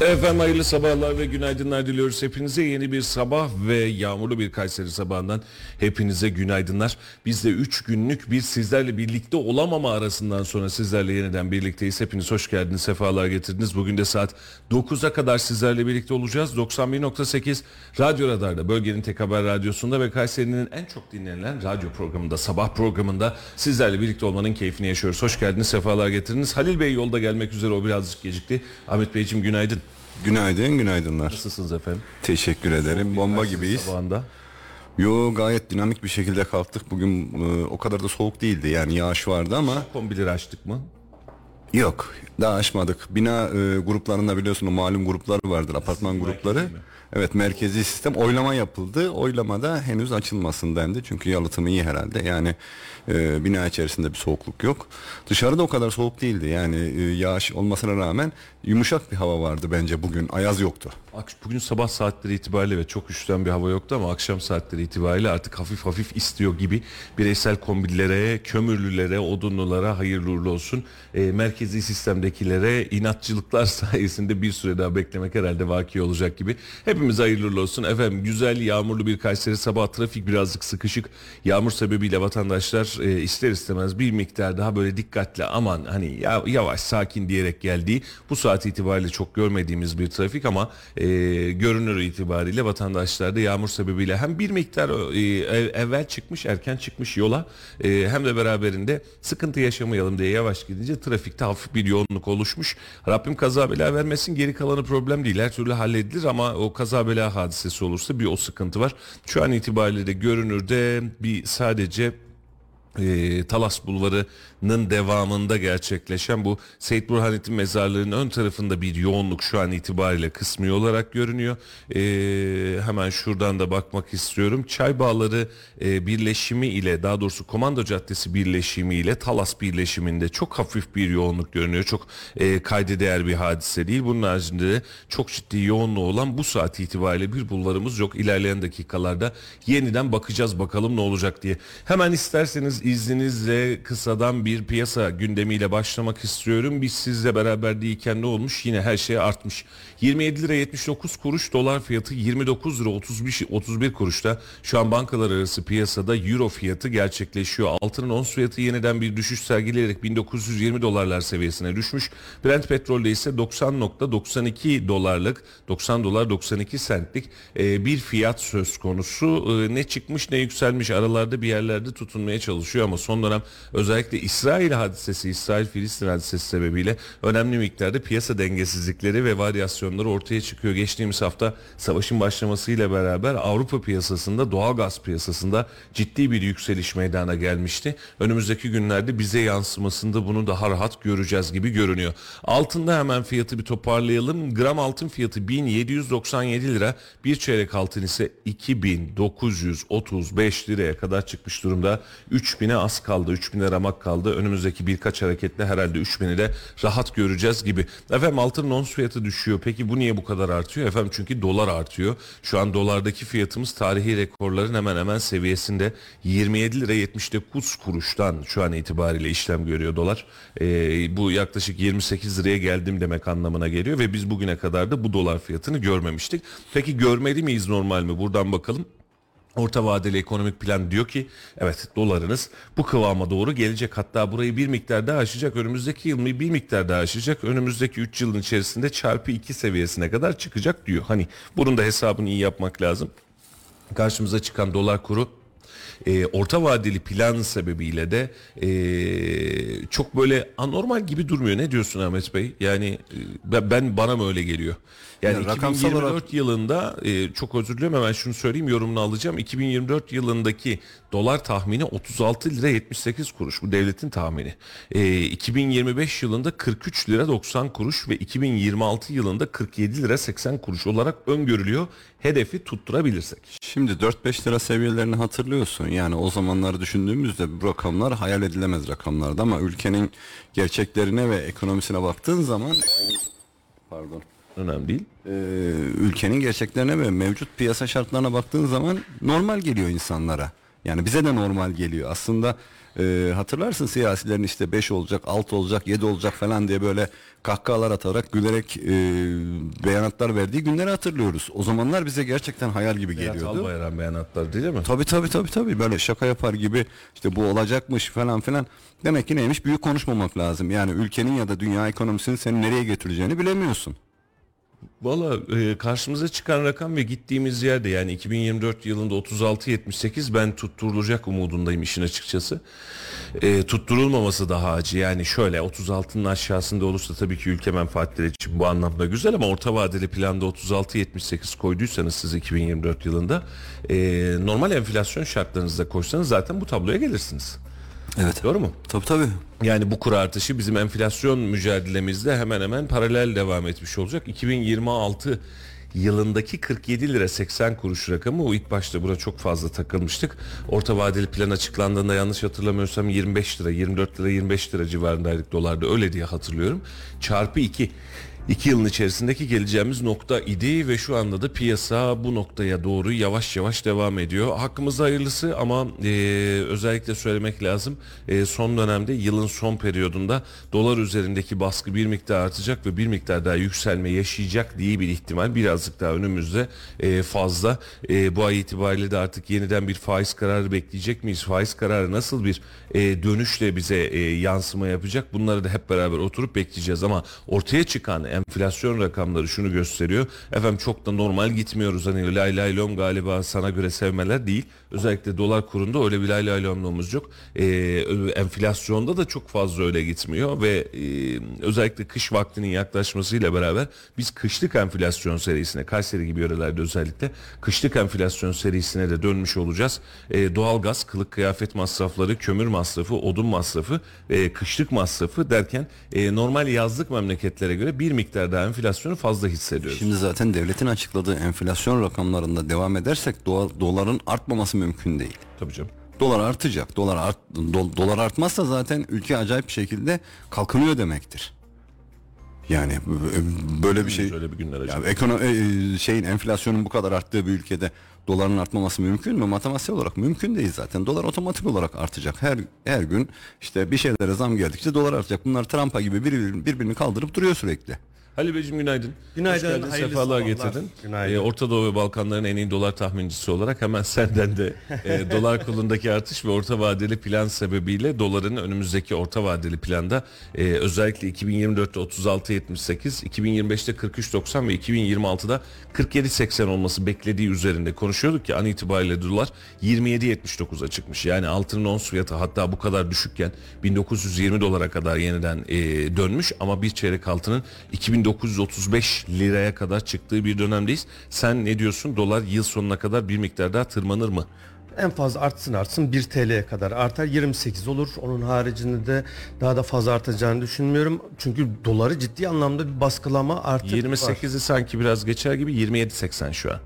Efendim hayırlı sabahlar ve günaydınlar diliyoruz hepinize. Yeni bir sabah ve yağmurlu bir Kayseri sabahından hepinize günaydınlar. Biz de 3 günlük bir sizlerle birlikte olamama arasından sonra sizlerle yeniden birlikteyiz. Hepiniz hoş geldiniz, sefalar getirdiniz. Bugün de saat 9'a kadar sizlerle birlikte olacağız. 91.8 Radyo Radar'da bölgenin tek haber radyosunda ve Kayseri'nin en çok dinlenilen radyo programında, sabah programında sizlerle birlikte olmanın keyfini yaşıyoruz. Hoş geldiniz, sefalar getirdiniz. Halil Bey yolda gelmek üzere o birazcık gecikti. Ahmet Beyciğim günaydın. Günaydın, günaydınlar. Nasılsınız efendim? Teşekkür ederim. Bomba gibiyiz. Sabahında. Yo gayet dinamik bir şekilde kalktık. Bugün e, o kadar da soğuk değildi. Yani yağış vardı ama Kombileri açtık mı? yok. Daha açmadık. Bina e, gruplarında biliyorsun o malum grupları vardır. Apartman grupları. Evet merkezi sistem oylama yapıldı. Oylamada henüz açılmasın dendi. Çünkü yalıtımı iyi herhalde. Yani e, bina içerisinde bir soğukluk yok. Dışarıda o kadar soğuk değildi. Yani e, yağış olmasına rağmen yumuşak bir hava vardı bence bugün. Ayaz yoktu. Bugün sabah saatleri itibariyle ve çok üşüten bir hava yoktu ama akşam saatleri itibariyle artık hafif hafif istiyor gibi bireysel kombillere, kömürlülere, odunlulara hayırlı uğurlu olsun. E, merkezi sistemdekilere inatçılıklar sayesinde bir süre daha beklemek herhalde vaki olacak gibi. Hepimiz hayırlı uğurlu olsun. Efendim güzel yağmurlu bir Kayseri sabah trafik birazcık sıkışık. Yağmur sebebiyle vatandaşlar e, ister istemez bir miktar daha böyle dikkatli aman hani ya, yavaş sakin diyerek geldiği bu saat itibariyle çok görmediğimiz bir trafik ama e, görünür itibariyle vatandaşlar da yağmur sebebiyle hem bir miktar e, ev- evvel çıkmış erken çıkmış yola e, hem de beraberinde sıkıntı yaşamayalım diye yavaş gidince trafikte hafif bir yoğunluk oluşmuş. Rabbim kaza bela vermesin geri kalanı problem değil her türlü halledilir ama o kaza bela hadisesi olursa bir o sıkıntı var. Şu an itibariyle de görünürde bir sadece e, Talas Bulvarı'nın devamında gerçekleşen bu Seyit Burhanettin Mezarlığı'nın ön tarafında bir yoğunluk şu an itibariyle kısmi olarak görünüyor. E, hemen şuradan da bakmak istiyorum. Çay Bağları e, birleşimi ile daha doğrusu Komando Caddesi birleşimi ile Talas birleşiminde çok hafif bir yoğunluk görünüyor. Çok e, kayda değer bir hadise değil. Bunun haricinde de çok ciddi yoğunluğu olan bu saat itibariyle bir bulvarımız yok. İlerleyen dakikalarda yeniden bakacağız bakalım ne olacak diye. Hemen isterseniz izninizle kısadan bir piyasa gündemiyle başlamak istiyorum. Biz sizle beraber değilken ne olmuş? Yine her şey artmış. 27 lira 79 kuruş dolar fiyatı 29 lira 31, 31 kuruşta şu an bankalar arası piyasada euro fiyatı gerçekleşiyor. Altının ons fiyatı yeniden bir düşüş sergileyerek 1920 dolarlar seviyesine düşmüş. Brent petrolde ise 90.92 dolarlık 90 dolar 92 centlik e, bir fiyat söz konusu. E, ne çıkmış ne yükselmiş aralarda bir yerlerde tutunmaya çalışıyor ama son dönem özellikle İsrail hadisesi, İsrail-Filistin hadisesi sebebiyle önemli miktarda piyasa dengesizlikleri ve varyasyonları ortaya çıkıyor. Geçtiğimiz hafta savaşın başlamasıyla beraber Avrupa piyasasında, doğal gaz piyasasında ciddi bir yükseliş meydana gelmişti. Önümüzdeki günlerde bize yansımasında bunu daha rahat göreceğiz gibi görünüyor. Altında hemen fiyatı bir toparlayalım. Gram altın fiyatı 1797 lira, bir çeyrek altın ise 2935 liraya kadar çıkmış durumda. 3000'e az kaldı, 3000'e ramak kaldı. Önümüzdeki birkaç hareketle herhalde 3000'i de rahat göreceğiz gibi. Efendim altın ons fiyatı düşüyor. Peki bu niye bu kadar artıyor? Efendim çünkü dolar artıyor. Şu an dolardaki fiyatımız tarihi rekorların hemen hemen seviyesinde 27 lira 79 kuruştan şu an itibariyle işlem görüyor dolar. Ee, bu yaklaşık 28 liraya geldim demek anlamına geliyor ve biz bugüne kadar da bu dolar fiyatını görmemiştik. Peki görmeli miyiz normal mi? Buradan bakalım. Orta vadeli ekonomik plan diyor ki evet dolarınız bu kıvama doğru gelecek hatta burayı bir miktar daha aşacak önümüzdeki yıl bir miktar daha aşacak önümüzdeki 3 yılın içerisinde çarpı 2 seviyesine kadar çıkacak diyor. Hani bunun da hesabını iyi yapmak lazım. Karşımıza çıkan dolar kuru e, orta vadeli plan sebebiyle de e, çok böyle anormal gibi durmuyor. Ne diyorsun Ahmet Bey? Yani e, ben bana mı öyle geliyor? Yani Yani rakamsal 2024 olarak- yılında e, çok özür diliyorum hemen şunu söyleyeyim yorumunu alacağım. 2024 yılındaki dolar tahmini 36 lira 78 kuruş. Bu devletin tahmini. E, 2025 yılında 43 lira 90 kuruş ve 2026 yılında 47 lira 80 kuruş olarak öngörülüyor. Hedefi tutturabilirsek. Şimdi 4-5 lira seviyelerini hatırlıyorsun. Yani o zamanları düşündüğümüzde bu rakamlar hayal edilemez rakamlardı ama ülkenin gerçeklerine ve ekonomisine baktığın zaman pardon Önemli değil. Ee, ülkenin gerçeklerine ve mevcut piyasa şartlarına baktığın zaman normal geliyor insanlara. Yani bize de normal geliyor. Aslında e, hatırlarsın siyasilerin işte 5 olacak, 6 olacak, 7 olacak falan diye böyle kahkahalar atarak gülerek e, beyanatlar verdiği günleri hatırlıyoruz. O zamanlar bize gerçekten hayal gibi Berat geliyordu. Albayrak beyanatları değil mi? Tabii tabii tabii tabii böyle şaka yapar gibi işte bu olacakmış falan filan. Demek ki neymiş büyük konuşmamak lazım. Yani ülkenin ya da dünya ekonomisinin seni nereye getireceğini bilemiyorsun. Valla e, karşımıza çıkan rakam ve gittiğimiz yerde yani 2024 yılında 36.78 ben tutturulacak umudundayım işin açıkçası. E, tutturulmaması daha acı yani şöyle 36'nın aşağısında olursa tabii ki ülke menfaatleri için bu anlamda güzel ama orta vadeli planda 36.78 koyduysanız siz 2024 yılında e, normal enflasyon şartlarınızda koysanız zaten bu tabloya gelirsiniz. Evet. Doğru mu? Tabii tabii. Yani bu kur artışı bizim enflasyon mücadelemizde hemen hemen paralel devam etmiş olacak. 2026 yılındaki 47 lira 80 kuruş rakamı o ilk başta buna çok fazla takılmıştık. Orta vadeli plan açıklandığında yanlış hatırlamıyorsam 25 lira 24 lira 25 lira civarındaydık dolarda öyle diye hatırlıyorum. Çarpı 2 İki yılın içerisindeki geleceğimiz nokta idi ve şu anda da piyasa bu noktaya doğru yavaş yavaş devam ediyor. Hakkımızda hayırlısı ama e, özellikle söylemek lazım e, son dönemde yılın son periyodunda dolar üzerindeki baskı bir miktar artacak ve bir miktar daha yükselme yaşayacak diye bir ihtimal birazcık daha önümüzde e, fazla. E, bu ay itibariyle de artık yeniden bir faiz kararı bekleyecek miyiz? Faiz kararı nasıl bir e, dönüşle bize e, yansıma yapacak? Bunları da hep beraber oturup bekleyeceğiz ama ortaya çıkan enflasyon rakamları şunu gösteriyor. Efendim çok da normal gitmiyoruz. Hani lay lay lom galiba sana göre sevmeler değil. Özellikle dolar kurunda öyle bir lay lomluğumuz yok. Ee, enflasyonda da çok fazla öyle gitmiyor ve e, özellikle kış vaktinin yaklaşmasıyla beraber biz kışlık enflasyon serisine Kayseri gibi yörelerde özellikle kışlık enflasyon serisine de dönmüş olacağız. E, doğalgaz, kılık kıyafet masrafları, kömür masrafı, odun masrafı, e, kışlık masrafı derken e, normal yazlık memleketlere göre bir miktar daha enflasyonu fazla hissediyoruz. Şimdi zaten devletin açıkladığı enflasyon rakamlarında devam edersek doğa- doların artmaması mümkün değil. Tabii canım. Dolar artacak. Dolar art, do- dolar artmazsa zaten ülke acayip bir şekilde kalkınıyor demektir. Yani böyle bir şey Öyle bir günler ya acaba. ekono e, şeyin enflasyonun bu kadar arttığı bir ülkede doların artmaması mümkün mü? Matematiksel olarak mümkün değil zaten. Dolar otomatik olarak artacak. Her her gün işte bir şeylere zam geldikçe dolar artacak. Bunlar Trump'a gibi bir, birbirini kaldırıp duruyor sürekli. Halil Beyciğim günaydın. Günaydın, Hoş geldin, hayırlı sefalar getirdin. Günaydın. Ee, Orta Doğu ve Balkanların en iyi dolar tahmincisi olarak hemen senden de e, dolar kurundaki artış ve orta vadeli plan sebebiyle doların önümüzdeki orta vadeli planda e, özellikle 2024'te 36.78, 2025'te 43.90 ve 2026'da 47.80 olması beklediği üzerinde konuşuyorduk ki an itibariyle dolar 27.79'a çıkmış. Yani altının ons fiyatı hatta bu kadar düşükken 1920 dolara kadar yeniden e, dönmüş ama bir çeyrek altının 2935 liraya kadar çıktığı bir dönemdeyiz. Sen ne diyorsun? Dolar yıl sonuna kadar bir miktar daha tırmanır mı? En fazla artsın artsın 1 TL'ye kadar artar 28 olur. Onun haricinde de daha da fazla artacağını düşünmüyorum. Çünkü doları ciddi anlamda bir baskılama artık var. 28'i sanki biraz geçer gibi 27.80 şu an.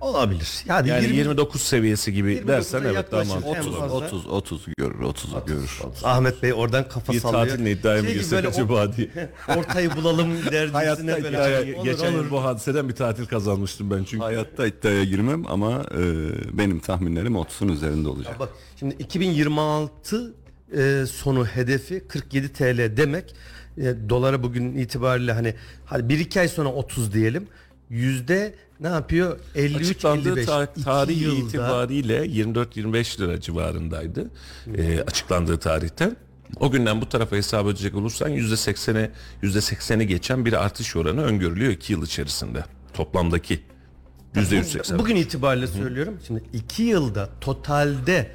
Olabilir. Yani, Yani 20 29 seviyesi gibi 29'a dersen evet daha mantıklı. En 30 fazla. 30 30 görür 30 görür. Ahmet Bey oradan kafa Bir sallıyor. tatil iddiaya mı Şey girsek acaba diye. ortayı bulalım derdisine böyle. Ya, Olur, geçen olur. yıl bu hadiseden bir tatil kazanmıştım ben çünkü. Hayatta iddiaya girmem ama e, benim tahminlerim 30'un üzerinde olacak. Bak şimdi 2026 e, sonu hedefi 47 TL demek. E, dolara bugün itibariyle hani hadi 1-2 ay sonra 30 diyelim. Yüzde ne yapıyor? 53 Açıklandığı 55. ta- İki tarih yılda itibariyle 24-25 lira civarındaydı. Ee, açıklandığı tarihten. O günden bu tarafa hesap edecek olursan %80'e %80'i geçen bir artış oranı öngörülüyor 2 yıl içerisinde. Toplamdaki %180. Bugün itibariyle söylüyorum. Şimdi 2 yılda totalde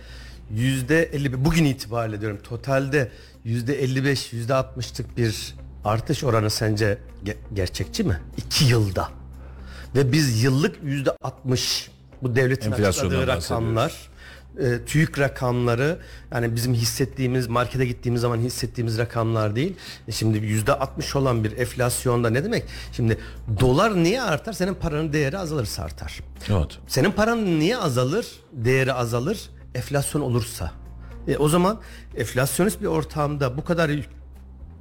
yüzde 50 bugün itibariyle diyorum totalde yüzde 55 yüzde 60'lık bir artış oranı sence ge- gerçekçi mi? 2 yılda. Ve biz yıllık yüzde 60 bu devletin açıkladığı rakamlar e, TÜİK rakamları yani bizim hissettiğimiz markete gittiğimiz zaman hissettiğimiz rakamlar değil. E, şimdi yüzde 60 olan bir enflasyonda ne demek? Şimdi dolar niye artar? Senin paranın değeri azalırsa artar. Evet. Senin paran niye azalır? Değeri azalır. Enflasyon olursa. E, o zaman enflasyonist bir ortamda bu kadar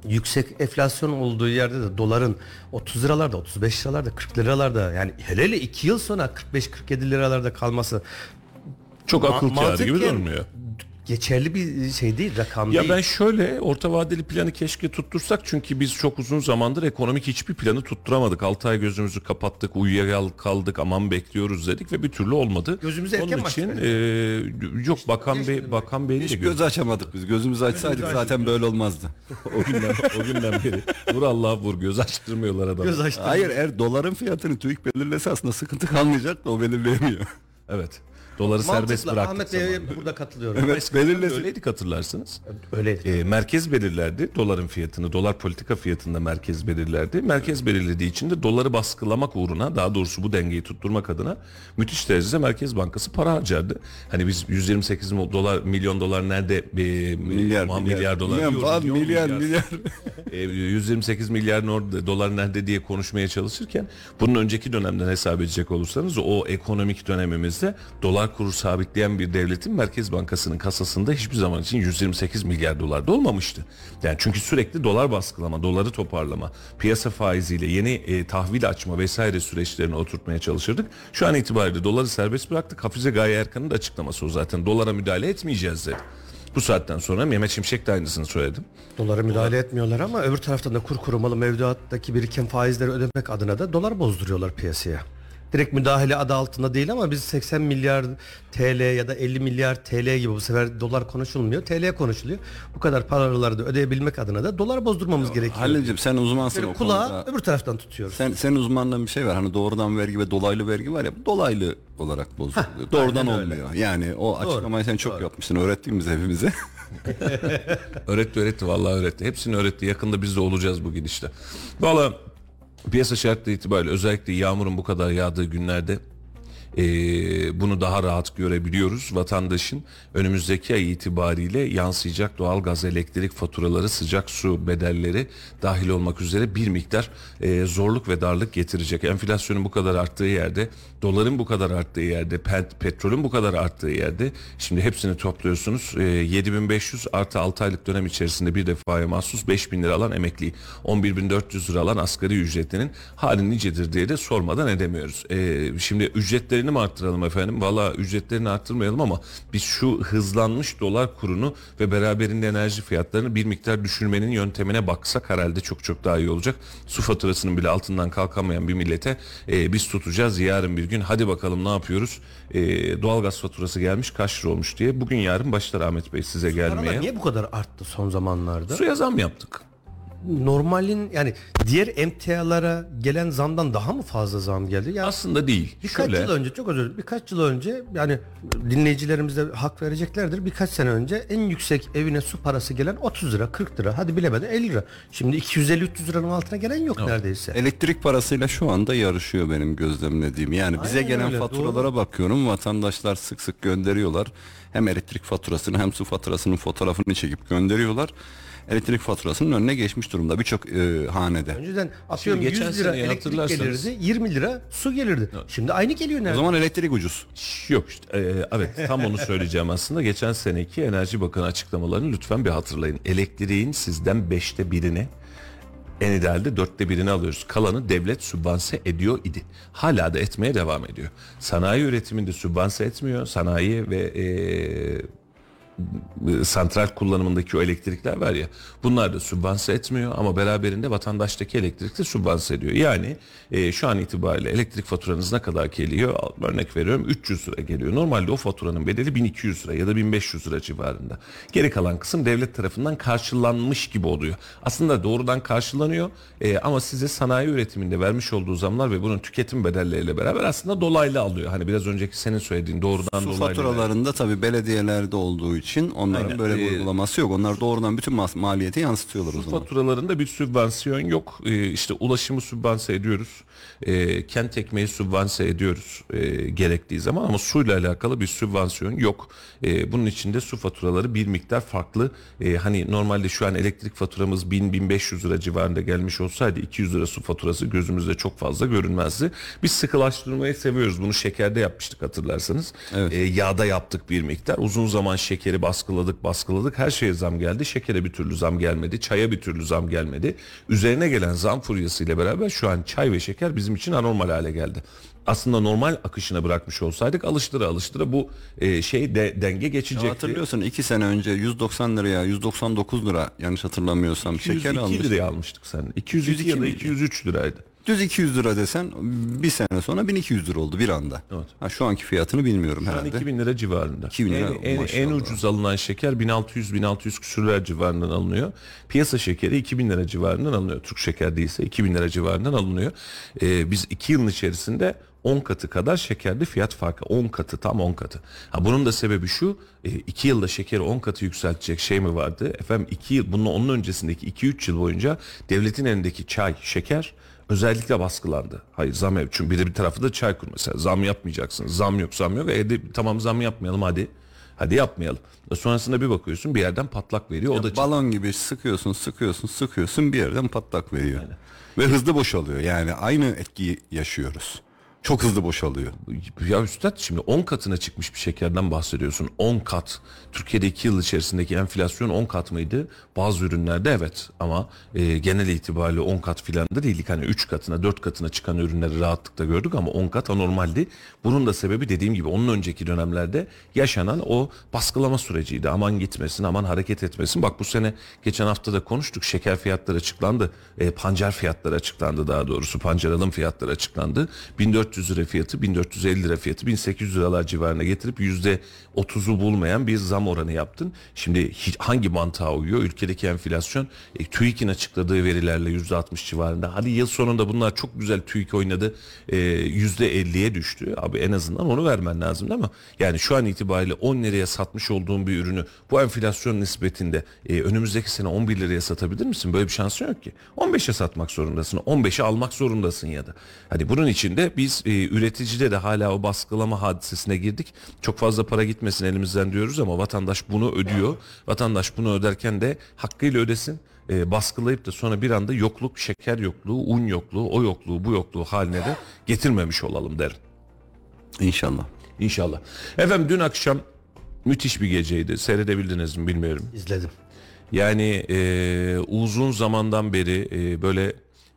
yüksek enflasyon olduğu yerde de doların 30 liralarda, 35 liralarda, 40 liralarda yani hele hele 2 yıl sonra 45-47 liralarda kalması Çok ma- akıl kârı gibi durmuyor. Geçerli bir şey değil, rakam Ya değil. ben şöyle orta vadeli planı keşke tuttursak çünkü biz çok uzun zamandır ekonomik hiçbir planı tutturamadık. 6 ay gözümüzü kapattık, uyuyakaldık, aman bekliyoruz dedik ve bir türlü olmadı. Gözümüzü erken Onun için e, yok bakan bey bakan bey'in de göz açamadık biz. Gözümüzü açsaydık zaten böyle olmazdı. o günden o günden beri. Vur Allah vur göz açtırmıyorlar adamı. Göz açtı. Hayır eğer doların fiyatını TÜİK belirlese aslında sıkıntı kalmayacak da o belirleyemiyor. Evet. Doları serbest Mantıklı. bıraktık Ahmet Bey'e burada katılıyorum. Evet belirlesin. Öyleydik hatırlarsınız. Öyleydi. E, merkez belirlerdi doların fiyatını. Dolar politika fiyatında merkez belirlerdi. Merkez belirlediği için de doları baskılamak uğruna daha doğrusu bu dengeyi tutturmak adına müthiş derecede Merkez Bankası para harcardı. Hani biz 128 mil- dolar milyon dolar nerede e, Milyar, milyar. milyar dolar Milyon, diyoruz, falan, milyar, milyar. E, 128 milyar dolar nerede diye konuşmaya çalışırken bunun önceki dönemden hesap edecek olursanız o ekonomik dönemimizde dolar kuru sabitleyen bir devletin Merkez Bankası'nın kasasında hiçbir zaman için 128 milyar dolar da olmamıştı. Yani çünkü sürekli dolar baskılama, doları toparlama, piyasa faiziyle yeni e, tahvil açma vesaire süreçlerini oturtmaya çalışırdık. Şu an itibariyle doları serbest bıraktık. Hafize Gaye Erkan'ın da açıklaması o zaten. Dolara müdahale etmeyeceğiz dedi. Bu saatten sonra Mehmet Şimşek de aynısını söyledim. Dolara müdahale etmiyorlar ama öbür taraftan da kur korumalı mevduattaki biriken faizleri ödemek adına da dolar bozduruyorlar piyasaya. Direkt müdahale adı altında değil ama biz 80 milyar TL ya da 50 milyar TL gibi bu sefer dolar konuşulmuyor. TL konuşuluyor. Bu kadar paraları da ödeyebilmek adına da dolar bozdurmamız gerekiyor. Halil'cim sen uzmansın Böyle o kulağı konuda. öbür taraftan tutuyoruz. Sen, senin uzmanlığın bir şey var. Hani doğrudan vergi ve dolaylı vergi var ya. Bu dolaylı olarak bozuluyor. Doğrudan aynen öyle. olmuyor. Yani o açıklamayı sen çok yapmışsın. Öğrettin bize hepimize. Öğretti öğretti vallahi öğretti. Hepsini öğretti. Yakında biz de olacağız bu gidişte. Valla piyasa şartları itibariyle özellikle yağmurun bu kadar yağdığı günlerde eee, bunu daha rahat görebiliyoruz. Vatandaşın önümüzdeki ay itibariyle yansıyacak doğal gaz, elektrik faturaları, sıcak su bedelleri dahil olmak üzere bir miktar eee, zorluk ve darlık getirecek. Enflasyonun bu kadar arttığı yerde, doların bu kadar arttığı yerde, pet, petrolün bu kadar arttığı yerde şimdi hepsini topluyorsunuz. Eee, 7500 artı 6 aylık dönem içerisinde bir defaya mahsus 5000 lira alan emekli, 11400 lira alan asgari ücretlinin hali nicedir diye de sormadan edemiyoruz. Eee, şimdi ücretlerini mi arttıralım efendim? Valla ücretlerini arttırmayalım ama biz şu hızlanmış dolar kurunu ve beraberinde enerji fiyatlarını bir miktar düşürmenin yöntemine baksak herhalde çok çok daha iyi olacak. Su faturasının bile altından kalkamayan bir millete eee, biz tutacağız yarın bir gün hadi bakalım ne yapıyoruz? Eee doğalgaz faturası gelmiş kaç lira olmuş diye. Bugün yarın başlar Ahmet Bey size gelmeye. Niye bu kadar arttı son zamanlarda? Suya zam yaptık. Normalin yani diğer emtialara gelen zamdan daha mı fazla zam geldi? Yani Aslında değil. Birkaç Şöyle, yıl önce çok özür dilerim. Birkaç yıl önce yani dinleyicilerimiz de hak vereceklerdir. Birkaç sene önce en yüksek evine su parası gelen 30 lira, 40 lira. Hadi bilemedin 50 lira. Şimdi 250-300 liranın altına gelen yok neredeyse. Elektrik parasıyla şu anda yarışıyor benim gözlemlediğim. Yani bize Aynen gelen öyle, faturalara bakıyorum. Vatandaşlar sık sık gönderiyorlar. Hem elektrik faturasını hem su faturasının fotoğrafını çekip gönderiyorlar. Elektrik faturasının önüne geçmiş durumda birçok e, hanede. Önceden atıyorum geçen 100 lira elektrik hatırlarsanız- gelirdi, 20 lira su gelirdi. Şimdi aynı geliyor O nerede? zaman elektrik ucuz. Yok işte e, evet tam onu söyleyeceğim aslında. Geçen seneki Enerji Bakanı açıklamalarını lütfen bir hatırlayın. Elektriğin sizden beşte birini en idealde dörtte birini alıyoruz. Kalanı devlet sübvanse ediyor idi. Hala da etmeye devam ediyor. Sanayi üretiminde sübvanse etmiyor. Sanayi ve e, santral kullanımındaki o elektrikler var ya bunlar da sübvanse etmiyor ama beraberinde vatandaştaki elektrik de sübvanse ediyor. Yani e, şu an itibariyle elektrik faturanız ne kadar geliyor? Örnek veriyorum 300 lira geliyor. Normalde o faturanın bedeli 1200 lira ya da 1500 lira civarında. Geri kalan kısım devlet tarafından karşılanmış gibi oluyor. Aslında doğrudan karşılanıyor e, ama size sanayi üretiminde vermiş olduğu zamlar ve bunun tüketim bedelleriyle beraber aslında dolaylı alıyor. Hani biraz önceki senin söylediğin doğrudan Su dolaylı. faturalarında tabii belediyelerde olduğu için onların Aynen. böyle bir Ee, uygulaması yok. Onlar doğrudan bütün mas- maliyeti yansıtıyorlar o zaman. faturalarında bir sübvansiyon yok. Ee, işte ulaşımı sübvanse ediyoruz. Ee, kent ekmeği sübvanse ediyoruz e, gerektiği zaman ama suyla alakalı bir sübvansiyon yok. Ee, bunun içinde su faturaları bir miktar farklı. Ee, hani normalde şu an elektrik faturamız 1000-1500 lira civarında gelmiş olsaydı 200 lira su faturası gözümüzde çok fazla görünmezdi. Biz sıkılaştırmayı seviyoruz. Bunu şekerde yapmıştık hatırlarsanız. Evet. Ee, yağda yaptık bir miktar. Uzun zaman şekeri baskıladık baskıladık. Her şeye zam geldi. Şekere bir türlü zam gelmedi. Çaya bir türlü zam gelmedi. Üzerine gelen zam furyasıyla beraber şu an çay ve şeker bizim için anormal hale geldi. Aslında normal akışına bırakmış olsaydık alıştıra alıştıra bu e, şey de, denge Ya geçecekti. hatırlıyorsun 2 sene önce 190 liraya 199 lira yanlış hatırlamıyorsam şeker 202 almıştık. liraya almıştık sen. 202 ya da miydi? 203 liraydı. Düz 200 lira desen bir sene sonra 1200 lira oldu bir anda. Evet. Ha, şu anki fiyatını bilmiyorum Şu an herhalde. 2000 lira civarında. 2000 lira, en, en, en ucuz alınan şeker 1600-1600 küsürler civarından alınıyor. Piyasa şekeri 2000 lira civarından alınıyor. Türk şeker değilse 2000 lira civarından alınıyor. Ee, biz 2 yılın içerisinde 10 katı kadar şekerde fiyat farkı. 10 katı tam 10 katı. Ha, bunun da sebebi şu 2 yılda şekeri 10 katı yükseltecek şey mi vardı? Efendim 2 yıl bunun onun öncesindeki 2-3 yıl boyunca devletin elindeki çay, şeker özellikle baskılandı. Hayır zam yap. Çünkü bir de bir tarafı da çay kur mesela. Zam yapmayacaksınız. Zam yok zam yok. E de, tamam zam yapmayalım hadi. Hadi yapmayalım. E Sonrasında bir bakıyorsun bir yerden patlak veriyor. o da Balon gibi sıkıyorsun sıkıyorsun sıkıyorsun bir yerden patlak veriyor. Ve hızlı boşalıyor yani aynı etkiyi yaşıyoruz. Çok hızlı boşalıyor. Ya üstad şimdi 10 katına çıkmış bir şekerden bahsediyorsun. 10 kat. Türkiye'de 2 yıl içerisindeki enflasyon 10 kat mıydı? Bazı ürünlerde evet ama e, genel itibariyle 10 kat filan da değildik. Hani 3 katına 4 katına çıkan ürünleri rahatlıkla gördük ama 10 kat anormaldi. Bunun da sebebi dediğim gibi onun önceki dönemlerde yaşanan o baskılama süreciydi. Aman gitmesin aman hareket etmesin. Bak bu sene geçen hafta da konuştuk şeker fiyatları açıklandı. E, pancar fiyatları açıklandı daha doğrusu. Pancar alım fiyatları açıklandı. 1400 lira fiyatı 1450 lira fiyatı 1800 liralar civarına getirip yüzde 30'u bulmayan bir zam oranı yaptın. Şimdi hangi mantığa uyuyor? Ülkedeki enflasyon e, TÜİK'in açıkladığı verilerle yüzde 60 civarında. Hadi yıl sonunda bunlar çok güzel TÜİK oynadı. E, Yüzde 50'ye düştü. Abi en azından onu vermen lazım değil mi? Yani şu an itibariyle 10 liraya satmış olduğun bir ürünü bu enflasyon nispetinde e, önümüzdeki sene 11 liraya satabilir misin? Böyle bir şansın yok ki. 15'e satmak zorundasın. 15'e almak zorundasın ya da. Hani bunun içinde biz e, üreticide de hala o baskılama hadisesine girdik. Çok fazla para gitmesin elimizden diyoruz ama vatandaş bunu ödüyor. Vatandaş bunu öderken de hakkıyla ödesin. E, baskılayıp da sonra bir anda yokluk, şeker yokluğu, un yokluğu, o yokluğu, bu yokluğu haline de getirmemiş olalım derim. İnşallah. İnşallah. Efendim dün akşam müthiş bir geceydi. Seyredebildiniz mi bilmiyorum. İzledim. Yani e, uzun zamandan beri e, böyle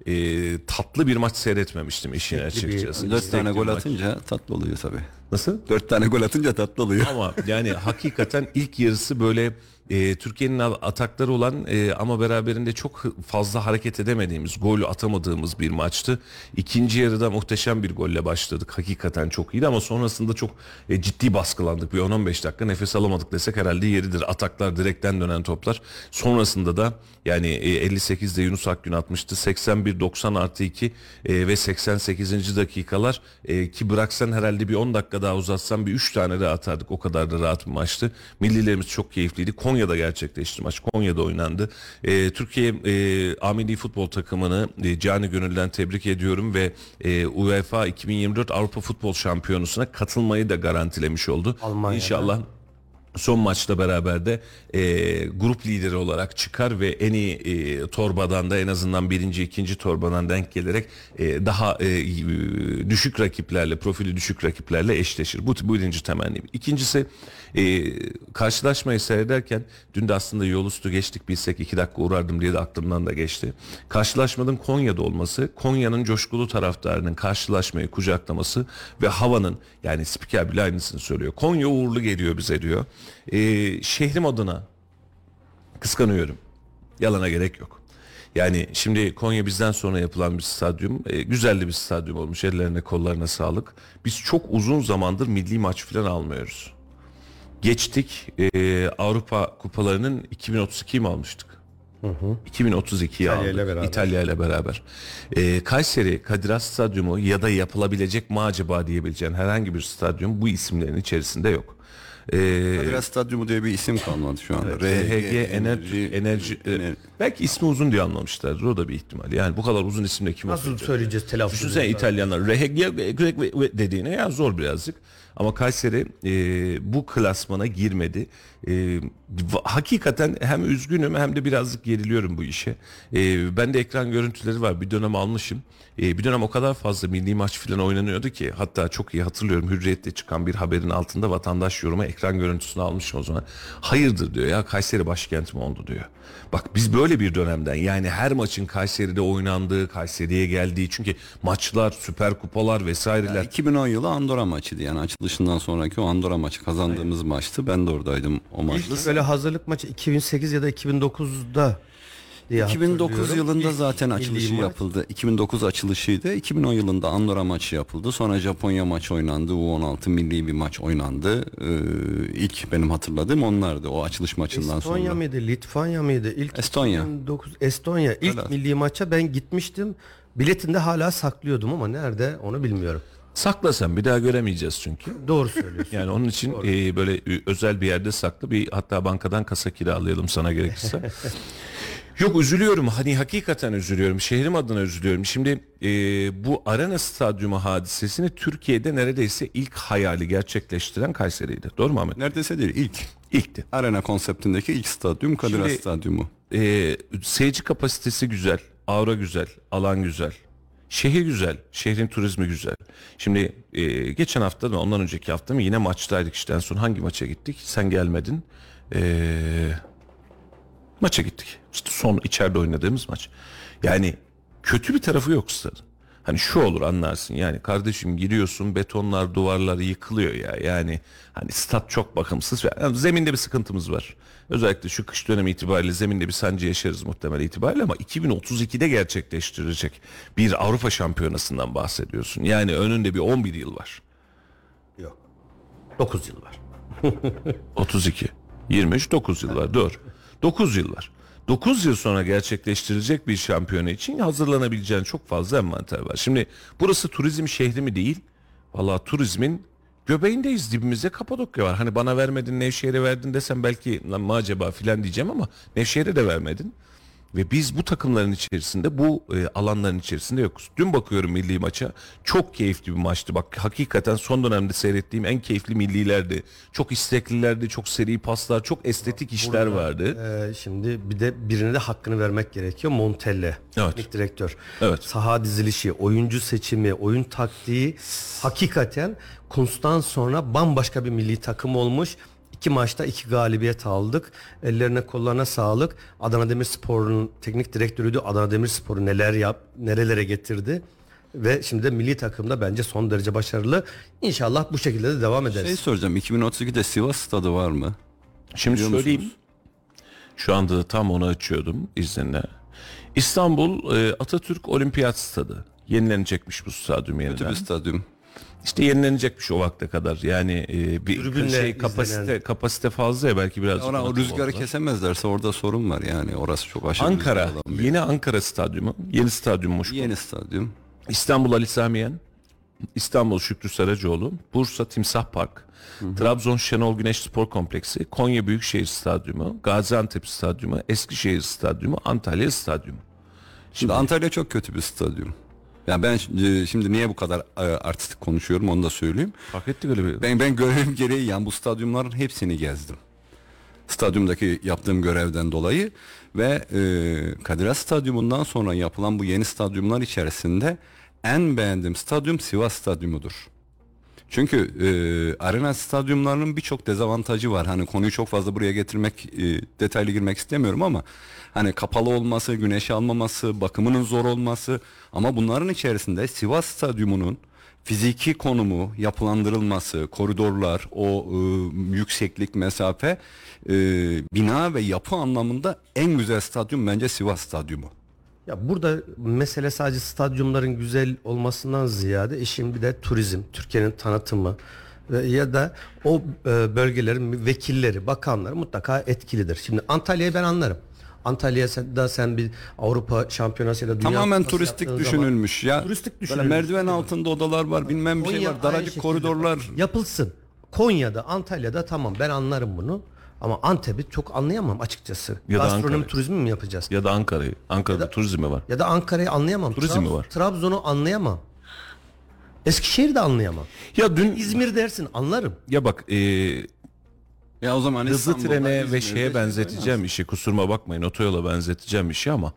e, tatlı bir maç seyretmemiştim işin bir- açıkçası. 4 İstekli tane gol maç. atınca tatlı oluyor tabii. Nasıl? 4 tane gol atınca tatlı oluyor. Ama yani hakikaten ilk yarısı böyle e, Türkiye'nin atakları olan e, ama beraberinde çok fazla hareket edemediğimiz, gol atamadığımız bir maçtı. İkinci yarıda muhteşem bir golle başladık. Hakikaten çok iyiydi ama sonrasında çok e, ciddi baskılandık. Bir 10-15 dakika nefes alamadık desek herhalde yeridir. Ataklar direkten dönen toplar. Sonrasında da yani e, 58'de Yunus Akgün atmıştı. 81-90 artı 2 e, ve 88. dakikalar e, ki bıraksan herhalde bir 10 dakika daha uzatsan bir 3 tane de atardık. O kadar da rahat bir maçtı. Millilerimiz çok keyifliydi. Konya'da gerçekleşti maç. Konya'da oynandı. E, Türkiye e, A milli futbol takımını e, cani gönülden tebrik ediyorum ve e, UEFA 2024 Avrupa Futbol Şampiyonası'na katılmayı da garantilemiş oldu. Almanya'da. İnşallah son maçla beraber de e, grup lideri olarak çıkar ve en iyi e, torbadan da en azından birinci ikinci torbadan denk gelerek e, daha e, düşük rakiplerle profili düşük rakiplerle eşleşir. Bu, birinci temennim. İkincisi e, karşılaşmayı seyrederken dün de aslında yol üstü geçtik bilsek iki dakika uğrardım diye de aklımdan da geçti. Karşılaşmanın Konya'da olması, Konya'nın coşkulu taraftarının karşılaşmayı kucaklaması ve havanın yani spiker bile aynısını söylüyor. Konya uğurlu geliyor bize diyor. Ee, şehrim adına kıskanıyorum. Yalana gerek yok. Yani şimdi Konya bizden sonra yapılan bir stadyum. E, güzel de bir stadyum olmuş. Ellerine kollarına sağlık. Biz çok uzun zamandır milli maç falan almıyoruz. Geçtik e, Avrupa kupalarının 2032 mi almıştık? 2032'yi İtalya aldık. ile beraber. İtalya ile beraber. E, Kayseri Kadir Has Stadyumu ya da yapılabilecek mi acaba diyebileceğin herhangi bir stadyum bu isimlerin içerisinde yok. E, Biraz stadyumu diye bir isim kalmadı şu anda. RHG enerji enerji e, belki ismi uzun diye anlamışlardır o da bir ihtimal. Yani bu kadar uzun isimle kim Nasıl söyleyeceğiz telaffuz Düşünsene? İtalyanlar RHG dediğine ya zor birazcık. Ama Kayseri e, bu klasmana girmedi. E, hakikaten hem üzgünüm hem de birazcık geriliyorum bu işe. E, ben de ekran görüntüleri var. Bir dönem almışım. E, bir dönem o kadar fazla milli maç falan oynanıyordu ki hatta çok iyi hatırlıyorum Hürriyet'te çıkan bir haberin altında vatandaş yoruma ekran görüntüsünü almışım o zaman. Hayırdır diyor ya Kayseri başkent mi oldu diyor. Bak biz böyle bir dönemden yani her maçın Kayseri'de oynandığı, Kayseri'ye geldiği çünkü maçlar, süper kupalar vesaireler 2010 yılı Andorra maçıydı yani açılışından sonraki o Andorra maçı kazandığımız maçtı. Ben de oradaydım o maçta. İlk böyle hazırlık maçı 2008 ya da 2009'da diye 2009 hatırlıyorum. yılında İlk zaten açılışı maç. yapıldı. 2009 açılışıydı. 2010 yılında Andorra maçı yapıldı. Sonra Japonya maçı oynandı. U16 milli bir maç oynandı. Ee, ilk benim hatırladığım onlardı o açılış maçından Estonya sonra. mıydı, Litvanya mıydı? İlk Estonya. 2009 Estonya. İlk Evet. milli maça ben gitmiştim. Biletini de hala saklıyordum ama nerede onu bilmiyorum. Saklasan bir daha göremeyeceğiz çünkü. Doğru söylüyorsun. Yani onun için e, böyle e, özel bir yerde saklı bir hatta bankadan kasa kiralayalım sana gerekirse. Yok üzülüyorum hani hakikaten üzülüyorum şehrim adına üzülüyorum. Şimdi e, bu arena stadyumu hadisesini Türkiye'de neredeyse ilk hayali gerçekleştiren Kayseri'ydi. Doğru mu Ahmet? Neredeyse değil ilk. İlkti. Arena konseptindeki ilk stadyum Kadir Has Stadyumu. E, seyirci kapasitesi güzel, aura güzel, alan güzel. Şehir güzel, şehrin turizmi güzel. Şimdi e, geçen hafta da ondan önceki hafta mı yine maçtaydık işte en son hangi maça gittik? Sen gelmedin. E, maça gittik. İşte son içeride oynadığımız maç. Yani kötü bir tarafı yok stadın. Hani şu olur anlarsın yani kardeşim giriyorsun betonlar duvarlar yıkılıyor ya yani hani stat çok bakımsız yani zeminde bir sıkıntımız var. Özellikle şu kış dönemi itibariyle zeminde bir sancı yaşarız muhtemel itibariyle ama 2032'de gerçekleştirecek bir Avrupa şampiyonasından bahsediyorsun. Yani önünde bir 11 yıl var. Yok. 9 yıl var. 32, 23, 9 yıl var. Doğru. 9 yıl var. 9 yıl sonra gerçekleştirilecek bir şampiyona için hazırlanabileceğin çok fazla envanter var. Şimdi burası turizm şehri mi değil? Vallahi turizmin göbeğindeyiz dibimizde Kapadokya var. Hani bana vermedin Nevşehir'e verdin desem belki lan mı acaba filan diyeceğim ama Nevşehir'e de vermedin. Ve biz bu takımların içerisinde bu e, alanların içerisinde yokuz. Dün bakıyorum milli maça. Çok keyifli bir maçtı. Bak hakikaten son dönemde seyrettiğim en keyifli millilerdi. Çok isteklilerdi, çok seri paslar, çok estetik işler vardı. Ee, şimdi bir de birine de hakkını vermek gerekiyor. Montelle. Evet. Teknik direktör. Evet. Saha dizilişi, oyuncu seçimi, oyun taktiği hakikaten Kuntz'tan sonra bambaşka bir milli takım olmuş. İki maçta iki galibiyet aldık. Ellerine kollarına sağlık. Adana Demirspor'un teknik direktörüydü. Adana Demirspor'u neler yap, nerelere getirdi. Ve şimdi de milli takımda bence son derece başarılı. İnşallah bu şekilde de devam ederiz. Şey soracağım 2032'de Sivas stadı var mı? Şimdi Biliyor söyleyeyim. musunuz? Şu anda tam onu açıyordum izninle. İstanbul e, Atatürk Olimpiyat Stadı. Yenilenecekmiş bu stadyum Kötü yeniden. bir stadyum. İşte yenilenecekmiş o vakte kadar. Yani e, bir Tribünle şey kapasite izlenen. kapasite fazla ya belki biraz. Ona o rüzgarı kesemezlerse orada sorun var yani orası çok aşırı Ankara, yeni Ankara Stadyumu, yeni stadyummuş. Yeni stadyum. İstanbul Ali Sami Yen, İstanbul Şükrü Saracoğlu, Bursa Timsah Park, Trabzon Şenol Güneş Spor Kompleksi, Konya Büyükşehir Stadyumu, Gaziantep Stadyumu, Eskişehir Stadyumu, Antalya Stadyumu. Şimdi Antalya çok kötü bir stadyum. Ya ben e, şimdi niye bu kadar e, artistik konuşuyorum onu da söyleyeyim. Fark ettik öyle bir. Ben ben görevim gereği yani bu stadyumların hepsini gezdim. Stadyumdaki yaptığım görevden dolayı ve e, Kadir Has Stadyumundan sonra yapılan bu yeni stadyumlar içerisinde en beğendiğim stadyum Sivas Stadyumudur. Çünkü e, arena stadyumlarının birçok dezavantajı var. Hani konuyu çok fazla buraya getirmek, e, detaylı girmek istemiyorum ama hani kapalı olması, güneş almaması, bakımının zor olması ama bunların içerisinde Sivas Stadyumu'nun fiziki konumu, yapılandırılması, koridorlar, o e, yükseklik, mesafe, e, bina ve yapı anlamında en güzel stadyum bence Sivas Stadyumu. Ya burada mesele sadece stadyumların güzel olmasından ziyade işin bir de turizm, Türkiye'nin tanıtımı ve ya da o e, bölgelerin vekilleri, bakanları mutlaka etkilidir. Şimdi Antalya'yı ben anlarım. Antalya'da sen bir Avrupa şampiyonası ya da dünya Tamamen turistik yaptığın zaman- düşünülmüş ya. Turistik Böyle düşünülmüş. merdiven altında odalar var, bilmem bir şey Konya var, aynı daracık koridorlar. Yapılsın. Konya'da, Antalya'da tamam ben anlarım bunu. Ama Antep'i çok anlayamam açıkçası. Ya da Gastronomi Ankara'yı. turizmi mi yapacağız? Ya da Ankara'yı. Ankara'da Ya da- turizmi var. Ya da Ankara'yı anlayamam. Turizm mi var? Trabzon'u anlayamam. Eskişehir'i de anlayamam. Ya dün İzmir dersin anlarım. ya bak e, Ya o zaman hızlı trene ve şeye şey benzeteceğim işi kusuruma bakmayın otoyola benzeteceğim işi ama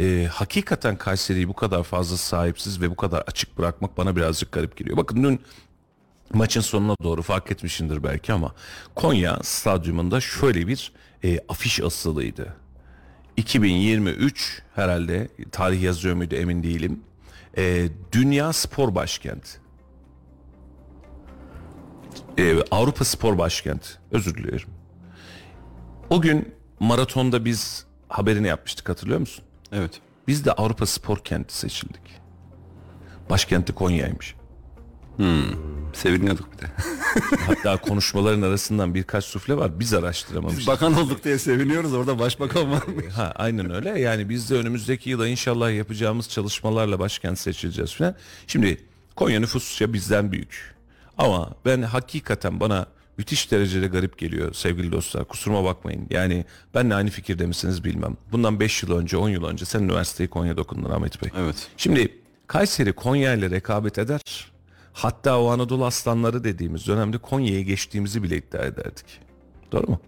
e, hakikaten Kayseri'yi bu kadar fazla sahipsiz ve bu kadar açık bırakmak bana birazcık garip geliyor. Bakın dün maçın sonuna doğru fark etmişindir belki ama Konya stadyumunda şöyle bir e, afiş asılıydı. 2023 herhalde tarih yazıyor muydu emin değilim. E, Dünya Spor Başkenti. E, Avrupa Spor Başkenti. Özür diliyorum. O gün maratonda biz haberini yapmıştık hatırlıyor musun? Evet. Biz de Avrupa Spor Kenti seçildik. Başkenti Konya'ymış. Seviniyorduk bir de. Hatta konuşmaların arasından birkaç sufle var. Biz araştıramamıştık. Bakan olduk diye seviniyoruz. Orada başbakan var mı? Ha aynen öyle. Yani biz de önümüzdeki yıla inşallah yapacağımız çalışmalarla başkent seçileceğiz falan. Şimdi Konya nüfusça bizden büyük. Ama ben hakikaten bana müthiş derecede garip geliyor sevgili dostlar. Kusuruma bakmayın. Yani benle aynı fikirde misiniz bilmem. Bundan 5 yıl önce 10 yıl önce sen üniversiteyi Konya'da okudun Ahmet Bey. Evet. Şimdi Kayseri Konya ile rekabet eder. Hatta o Anadolu aslanları dediğimiz dönemde Konya'ya geçtiğimizi bile iddia ederdik. Doğru mu?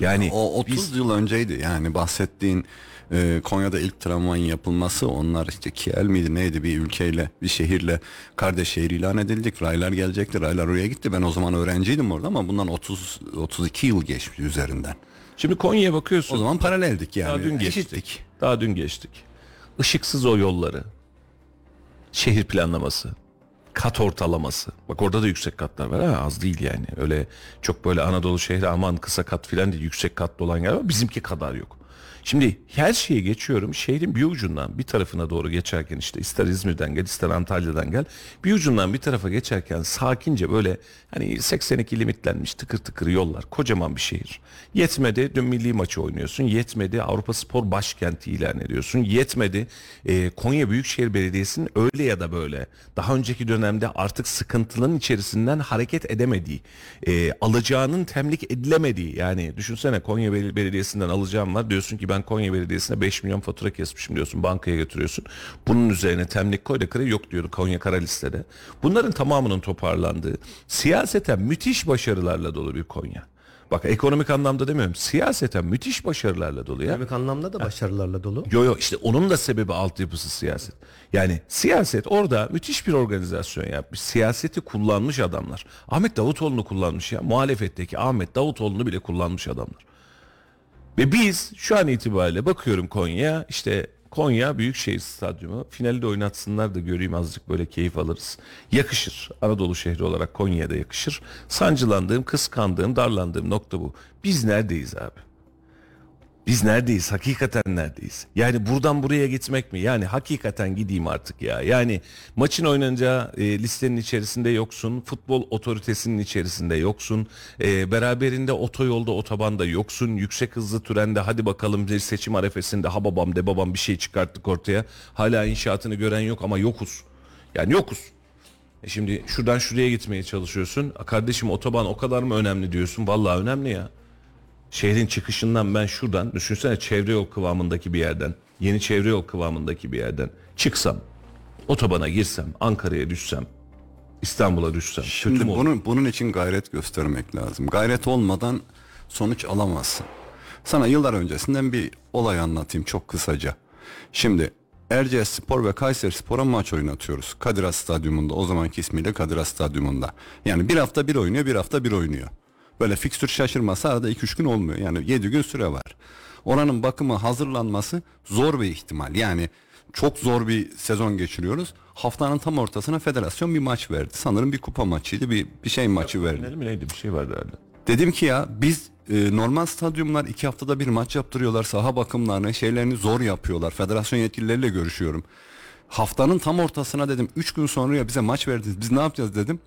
Yani O 30 biz yıl önceydi yani bahsettiğin e, Konya'da ilk tramvayın yapılması onlar işte Kiel miydi neydi bir ülkeyle bir şehirle kardeş şehir ilan edildik raylar gelecekti raylar oraya gitti ben o zaman öğrenciydim orada ama bundan 30 32 yıl geçmiş üzerinden şimdi Konya'ya bakıyorsun. o zaman paraleldik yani Daha dün geçtik. eşittik. Daha dün geçtik. Işıksız o yolları. Şehir planlaması. Kat ortalaması. Bak orada da yüksek katlar var ha az değil yani. Öyle çok böyle Anadolu şehri aman kısa kat filan değil. Yüksek katlı olan yer var. Bizimki kadar yok. Şimdi her şeyi geçiyorum. Şehrin bir ucundan bir tarafına doğru geçerken işte ister İzmir'den gel ister Antalya'dan gel. Bir ucundan bir tarafa geçerken sakince böyle hani 82 limitlenmiş tıkır tıkır yollar. Kocaman bir şehir. Yetmedi dün milli maçı oynuyorsun. Yetmedi Avrupa Spor Başkenti ilan ediyorsun. Yetmedi e, Konya Büyükşehir Belediyesi'nin öyle ya da böyle daha önceki dönemde artık sıkıntının içerisinden hareket edemediği, e, alacağının temlik edilemediği yani düşünsene Konya Bel- Belediyesi'nden alacağım var diyorsun ki ben Konya Belediyesi'ne 5 milyon fatura kesmişim diyorsun bankaya götürüyorsun. Bunun üzerine temlik koy da kredi yok diyordu Konya kara listede. Bunların tamamının toparlandığı siyaseten müthiş başarılarla dolu bir Konya. Bak ekonomik anlamda demiyorum. Siyaseten müthiş başarılarla dolu ya. Ekonomik anlamda da başarılarla dolu. Yo yo işte onun da sebebi altyapısı siyaset. Yani siyaset orada müthiş bir organizasyon yapmış. Siyaseti kullanmış adamlar. Ahmet Davutoğlu'nu kullanmış ya. Muhalefetteki Ahmet Davutoğlu'nu bile kullanmış adamlar. Ve biz şu an itibariyle bakıyorum Konya'ya işte Konya Büyükşehir Stadyumu finali de oynatsınlar da göreyim azıcık böyle keyif alırız. Yakışır. Anadolu şehri olarak Konya'ya da yakışır. Sancılandığım, kıskandığım, darlandığım nokta bu. Biz neredeyiz abi? Biz neredeyiz? Hakikaten neredeyiz? Yani buradan buraya gitmek mi? Yani hakikaten gideyim artık ya. Yani maçın oynanacağı e, listenin içerisinde yoksun. Futbol otoritesinin içerisinde yoksun. E, beraberinde otoyolda otobanda yoksun. Yüksek hızlı trende hadi bakalım bir seçim arefesinde ha babam de babam bir şey çıkarttık ortaya. Hala inşaatını gören yok ama yokuz. Yani yokuz. E şimdi şuradan şuraya gitmeye çalışıyorsun. "A Kardeşim otoban o kadar mı önemli diyorsun? Vallahi önemli ya. Şehrin çıkışından ben şuradan düşünsene çevre yol kıvamındaki bir yerden yeni çevre yol kıvamındaki bir yerden çıksam otobana girsem Ankara'ya düşsem İstanbul'a düşsem Şimdi bunun, bunun için gayret göstermek lazım. Gayret olmadan sonuç alamazsın. Sana yıllar öncesinden bir olay anlatayım çok kısaca. Şimdi Erciyes Spor ve Kayseri Spor'a maç oynatıyoruz. Kadir Has Stadyumunda o zamanki ismiyle Kadir Has Stadyumunda. Yani bir hafta bir oynuyor bir hafta bir oynuyor. Böyle fikstür şaşırması arada 2-3 gün olmuyor. Yani 7 gün süre var. Oranın bakımı hazırlanması zor bir ihtimal. Yani çok zor bir sezon geçiriyoruz. Haftanın tam ortasına federasyon bir maç verdi. Sanırım bir kupa maçıydı, bir bir şey maçı verdi. Mi neydi bir şey vardı herhalde. Dedim ki ya biz e, normal stadyumlar iki haftada bir maç yaptırıyorlar. Saha bakımlarını şeylerini zor yapıyorlar. Federasyon yetkilileriyle görüşüyorum. Haftanın tam ortasına dedim 3 gün sonra ya bize maç verdiniz. Biz ne yapacağız dedim.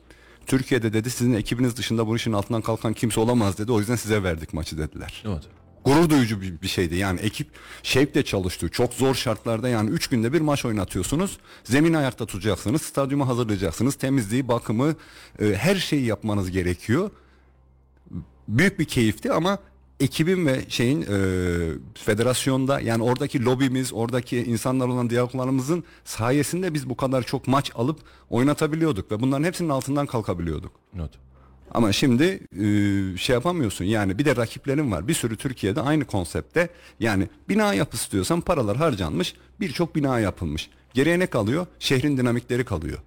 Türkiye'de dedi sizin ekibiniz dışında bu işin altından kalkan kimse olamaz dedi. O yüzden size verdik maçı dediler. Evet. Gurur duyucu bir, bir şeydi. Yani ekip şevkle çalıştı. Çok zor şartlarda yani 3 günde bir maç oynatıyorsunuz. Zemin ayakta tutacaksınız. Stadyumu hazırlayacaksınız. Temizliği, bakımı, e, her şeyi yapmanız gerekiyor büyük bir keyifti ama ekibin ve şeyin e, federasyonda yani oradaki lobimiz, oradaki insanlar olan diyaloglarımızın sayesinde biz bu kadar çok maç alıp oynatabiliyorduk ve bunların hepsinin altından kalkabiliyorduk. Evet. Ama şimdi e, şey yapamıyorsun yani bir de rakiplerin var. Bir sürü Türkiye'de aynı konsepte yani bina yapısı diyorsan paralar harcanmış birçok bina yapılmış. Geriye ne kalıyor? Şehrin dinamikleri kalıyor.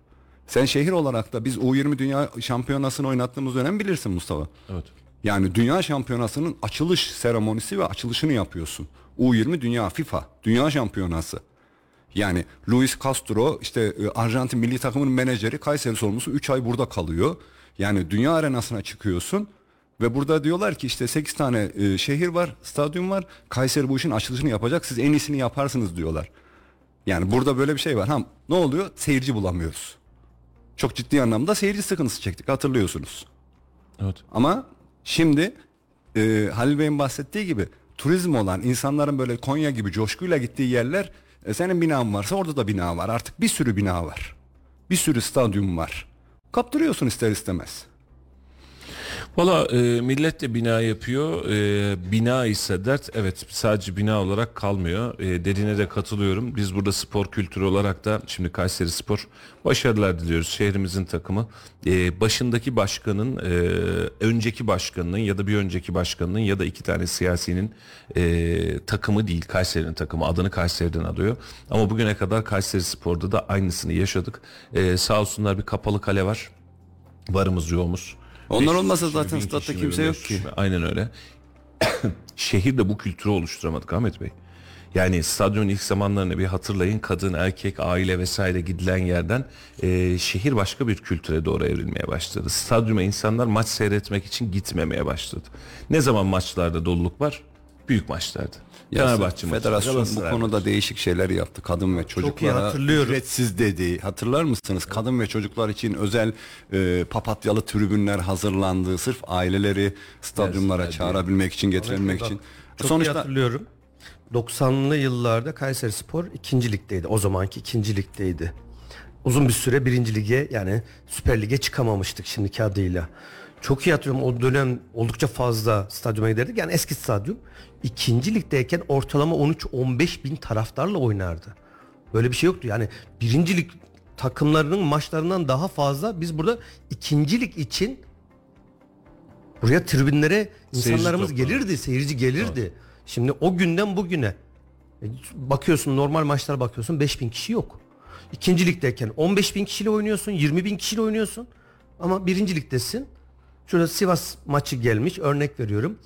Sen şehir olarak da biz U20 Dünya Şampiyonası'nı oynattığımız dönem bilirsin Mustafa. Evet. Yani Dünya Şampiyonası'nın açılış seremonisi ve açılışını yapıyorsun. U20 Dünya FIFA Dünya Şampiyonası. Yani Luis Castro işte e, Arjantin milli takımının menajeri Kayseri sorumlusu 3 ay burada kalıyor. Yani dünya arenasına çıkıyorsun ve burada diyorlar ki işte 8 tane e, şehir var, stadyum var. Kayseri bu işin açılışını yapacak. Siz en iyisini yaparsınız diyorlar. Yani burada böyle bir şey var. Ha ne oluyor? Seyirci bulamıyoruz. Çok ciddi anlamda seyirci sıkıntısı çektik hatırlıyorsunuz. Evet. Ama şimdi e, Halil Bey'in bahsettiği gibi turizm olan insanların böyle Konya gibi coşkuyla gittiği yerler e, senin binan varsa orada da bina var. Artık bir sürü bina var. Bir sürü stadyum var. Kaptırıyorsun ister istemez. Valla e, millet de bina yapıyor. E, bina ise dert evet sadece bina olarak kalmıyor. E, dediğine de katılıyorum. Biz burada spor kültürü olarak da şimdi Kayseri Spor başarılar diliyoruz. Şehrimizin takımı. E, başındaki başkanın, e, önceki başkanının ya da bir önceki başkanının ya da iki tane siyasinin e, takımı değil. Kayseri'nin takımı. Adını Kayseri'den alıyor. Ama bugüne kadar Kayseri Spor'da da aynısını yaşadık. E, sağ olsunlar bir kapalı kale var. Varımız yoğumuz. Onlar 500 olmasa zaten 1000 statta kimse yok 500 ki. Aynen öyle. Şehirde bu kültürü oluşturamadık Ahmet Bey. Yani stadyumun ilk zamanlarını bir hatırlayın. Kadın, erkek, aile vesaire gidilen yerden e, şehir başka bir kültüre doğru evrilmeye başladı. Stadyuma insanlar maç seyretmek için gitmemeye başladı. Ne zaman maçlarda doluluk var? Büyük maçlarda. Ya Fenerbahçe maçı, Federasyon bu konuda değişik şeyler yaptı. Kadın ve çocuklara ücretsiz dedi. Hatırlar mısınız? Kadın ve çocuklar için özel e, papatyalı tribünler hazırlandı. Sırf aileleri stadyumlara Gelsinler çağırabilmek için, getirebilmek Bak, için. Çok iyi Sonuçta hatırlıyorum. 90'lı yıllarda Kayseri Spor ikinci ligdeydi. O zamanki ikinci ligdeydi. Uzun bir süre birinci lige yani Süper Lig'e çıkamamıştık şimdiki adıyla. Çok iyi hatırlıyorum o dönem oldukça fazla stadyuma giderdik. Yani eski stadyum. İkinci ligdeyken ortalama 13-15 bin taraftarla oynardı. Böyle bir şey yoktu. Yani birinci lig takımlarının maçlarından daha fazla biz burada ikinci lig için buraya tribünlere Seyirci insanlarımız toplanır. gelirdi, seyirci gelirdi. Şimdi o günden bugüne e, bakıyorsun normal maçlara bakıyorsun 5000 kişi yok. İkinci ligdeyken 15 bin kişiyle oynuyorsun, 20 bin kişiyle oynuyorsun. Ama birinci ligdesin. Şurada Sivas maçı gelmiş örnek veriyorum.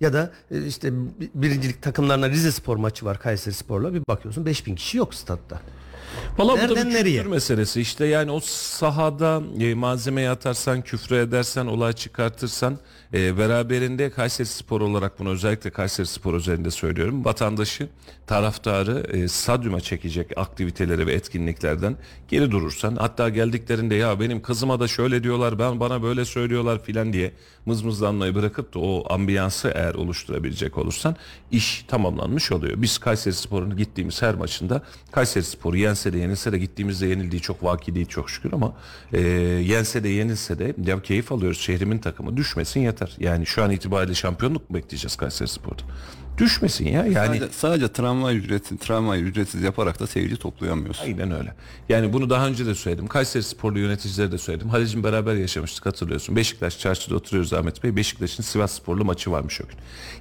Ya da e, işte bi- birincilik takımlarına Rize Spor maçı var Kayseri Spor'la bir bakıyorsun 5000 kişi yok statta. Valla bu da bir nereye? kültür meselesi. İşte yani o sahada e, malzemeyi atarsan, küfür edersen, olay çıkartırsan e, beraberinde Kayseri Spor olarak bunu özellikle Kayseri Spor üzerinde söylüyorum. Vatandaşı, taraftarı e, stadyuma çekecek aktiviteleri ve etkinliklerden geri durursan hatta geldiklerinde ya benim kızıma da şöyle diyorlar ben bana böyle söylüyorlar filan diye mızmızlanmayı bırakıp da o ambiyansı eğer oluşturabilecek olursan iş tamamlanmış oluyor. Biz Kayseri Spor'un gittiğimiz her maçında Kayseri Spor'u yense de yenilse de gittiğimizde yenildiği çok vaki değil çok şükür ama e, yense de yenilse de ya keyif alıyoruz. Şehrimin takımı düşmesin yeter. Yani şu an itibariyle şampiyonluk mu bekleyeceğiz Kayseri Spor'da? Düşmesin ya. Yani sadece, sadece tramvay ücreti, tramvayı ücretsiz yaparak da seyirci toplayamıyorsun. Aynen öyle. Yani bunu daha önce de söyledim. Kayseri sporlu yöneticilere de söyledim. Halicim beraber yaşamıştık hatırlıyorsun. Beşiktaş çarşıda oturuyoruz Ahmet Bey. Beşiktaş'ın Sivas sporlu maçı varmış o gün.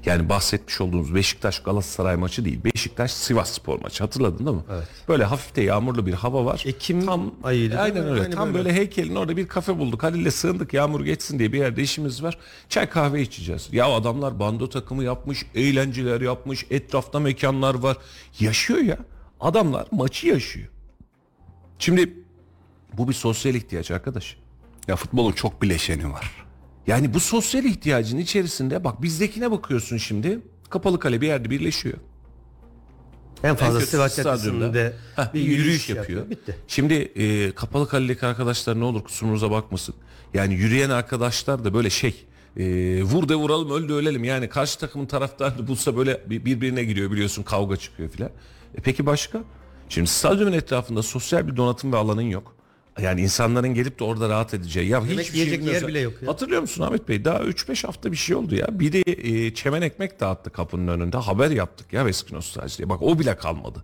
Yani bahsetmiş olduğumuz Beşiktaş Galatasaray maçı değil. Beşiktaş Sivas spor maçı. Hatırladın değil mi? Evet. Böyle hafif de yağmurlu bir hava var. Ekim Tam ayıydı Aynen öyle. Aynı Tam böyle. böyle heykelin orada bir kafe bulduk. Halil'le sığındık yağmur geçsin diye bir yerde işimiz var. Çay kahve içeceğiz. Ya adamlar bando takımı yapmış, eğlenceler yapmış, etrafta mekanlar var. Yaşıyor ya. Adamlar maçı yaşıyor. Şimdi bu bir sosyal ihtiyaç arkadaş. Ya futbolun çok bileşeni var. Yani bu sosyal ihtiyacın içerisinde bak bizdekine bakıyorsun şimdi. Kapalı kale bir yerde birleşiyor. En fazla Sivas stadyumda. Caddesi'nde bir yürüyüş yapıyor. Bitti. Şimdi e, kapalı kalelik arkadaşlar ne olur kusurumuza bakmasın. Yani yürüyen arkadaşlar da böyle şey e, vur de vuralım öl de ölelim. Yani karşı takımın taraftarını bulsa böyle bir- birbirine giriyor biliyorsun kavga çıkıyor filan. E, peki başka? Şimdi stadyumun etrafında sosyal bir donatım ve alanın yok. Yani insanların gelip de orada rahat edeceği. Ya Yemek hiçbir şey yiyecek yer bile yok ya. Hatırlıyor musun Ahmet Bey? Daha 3-5 hafta bir şey oldu ya. Biri e, çemen ekmek dağıttı kapının önünde. Haber yaptık ya Veskin Nostalji diye. Bak o bile kalmadı.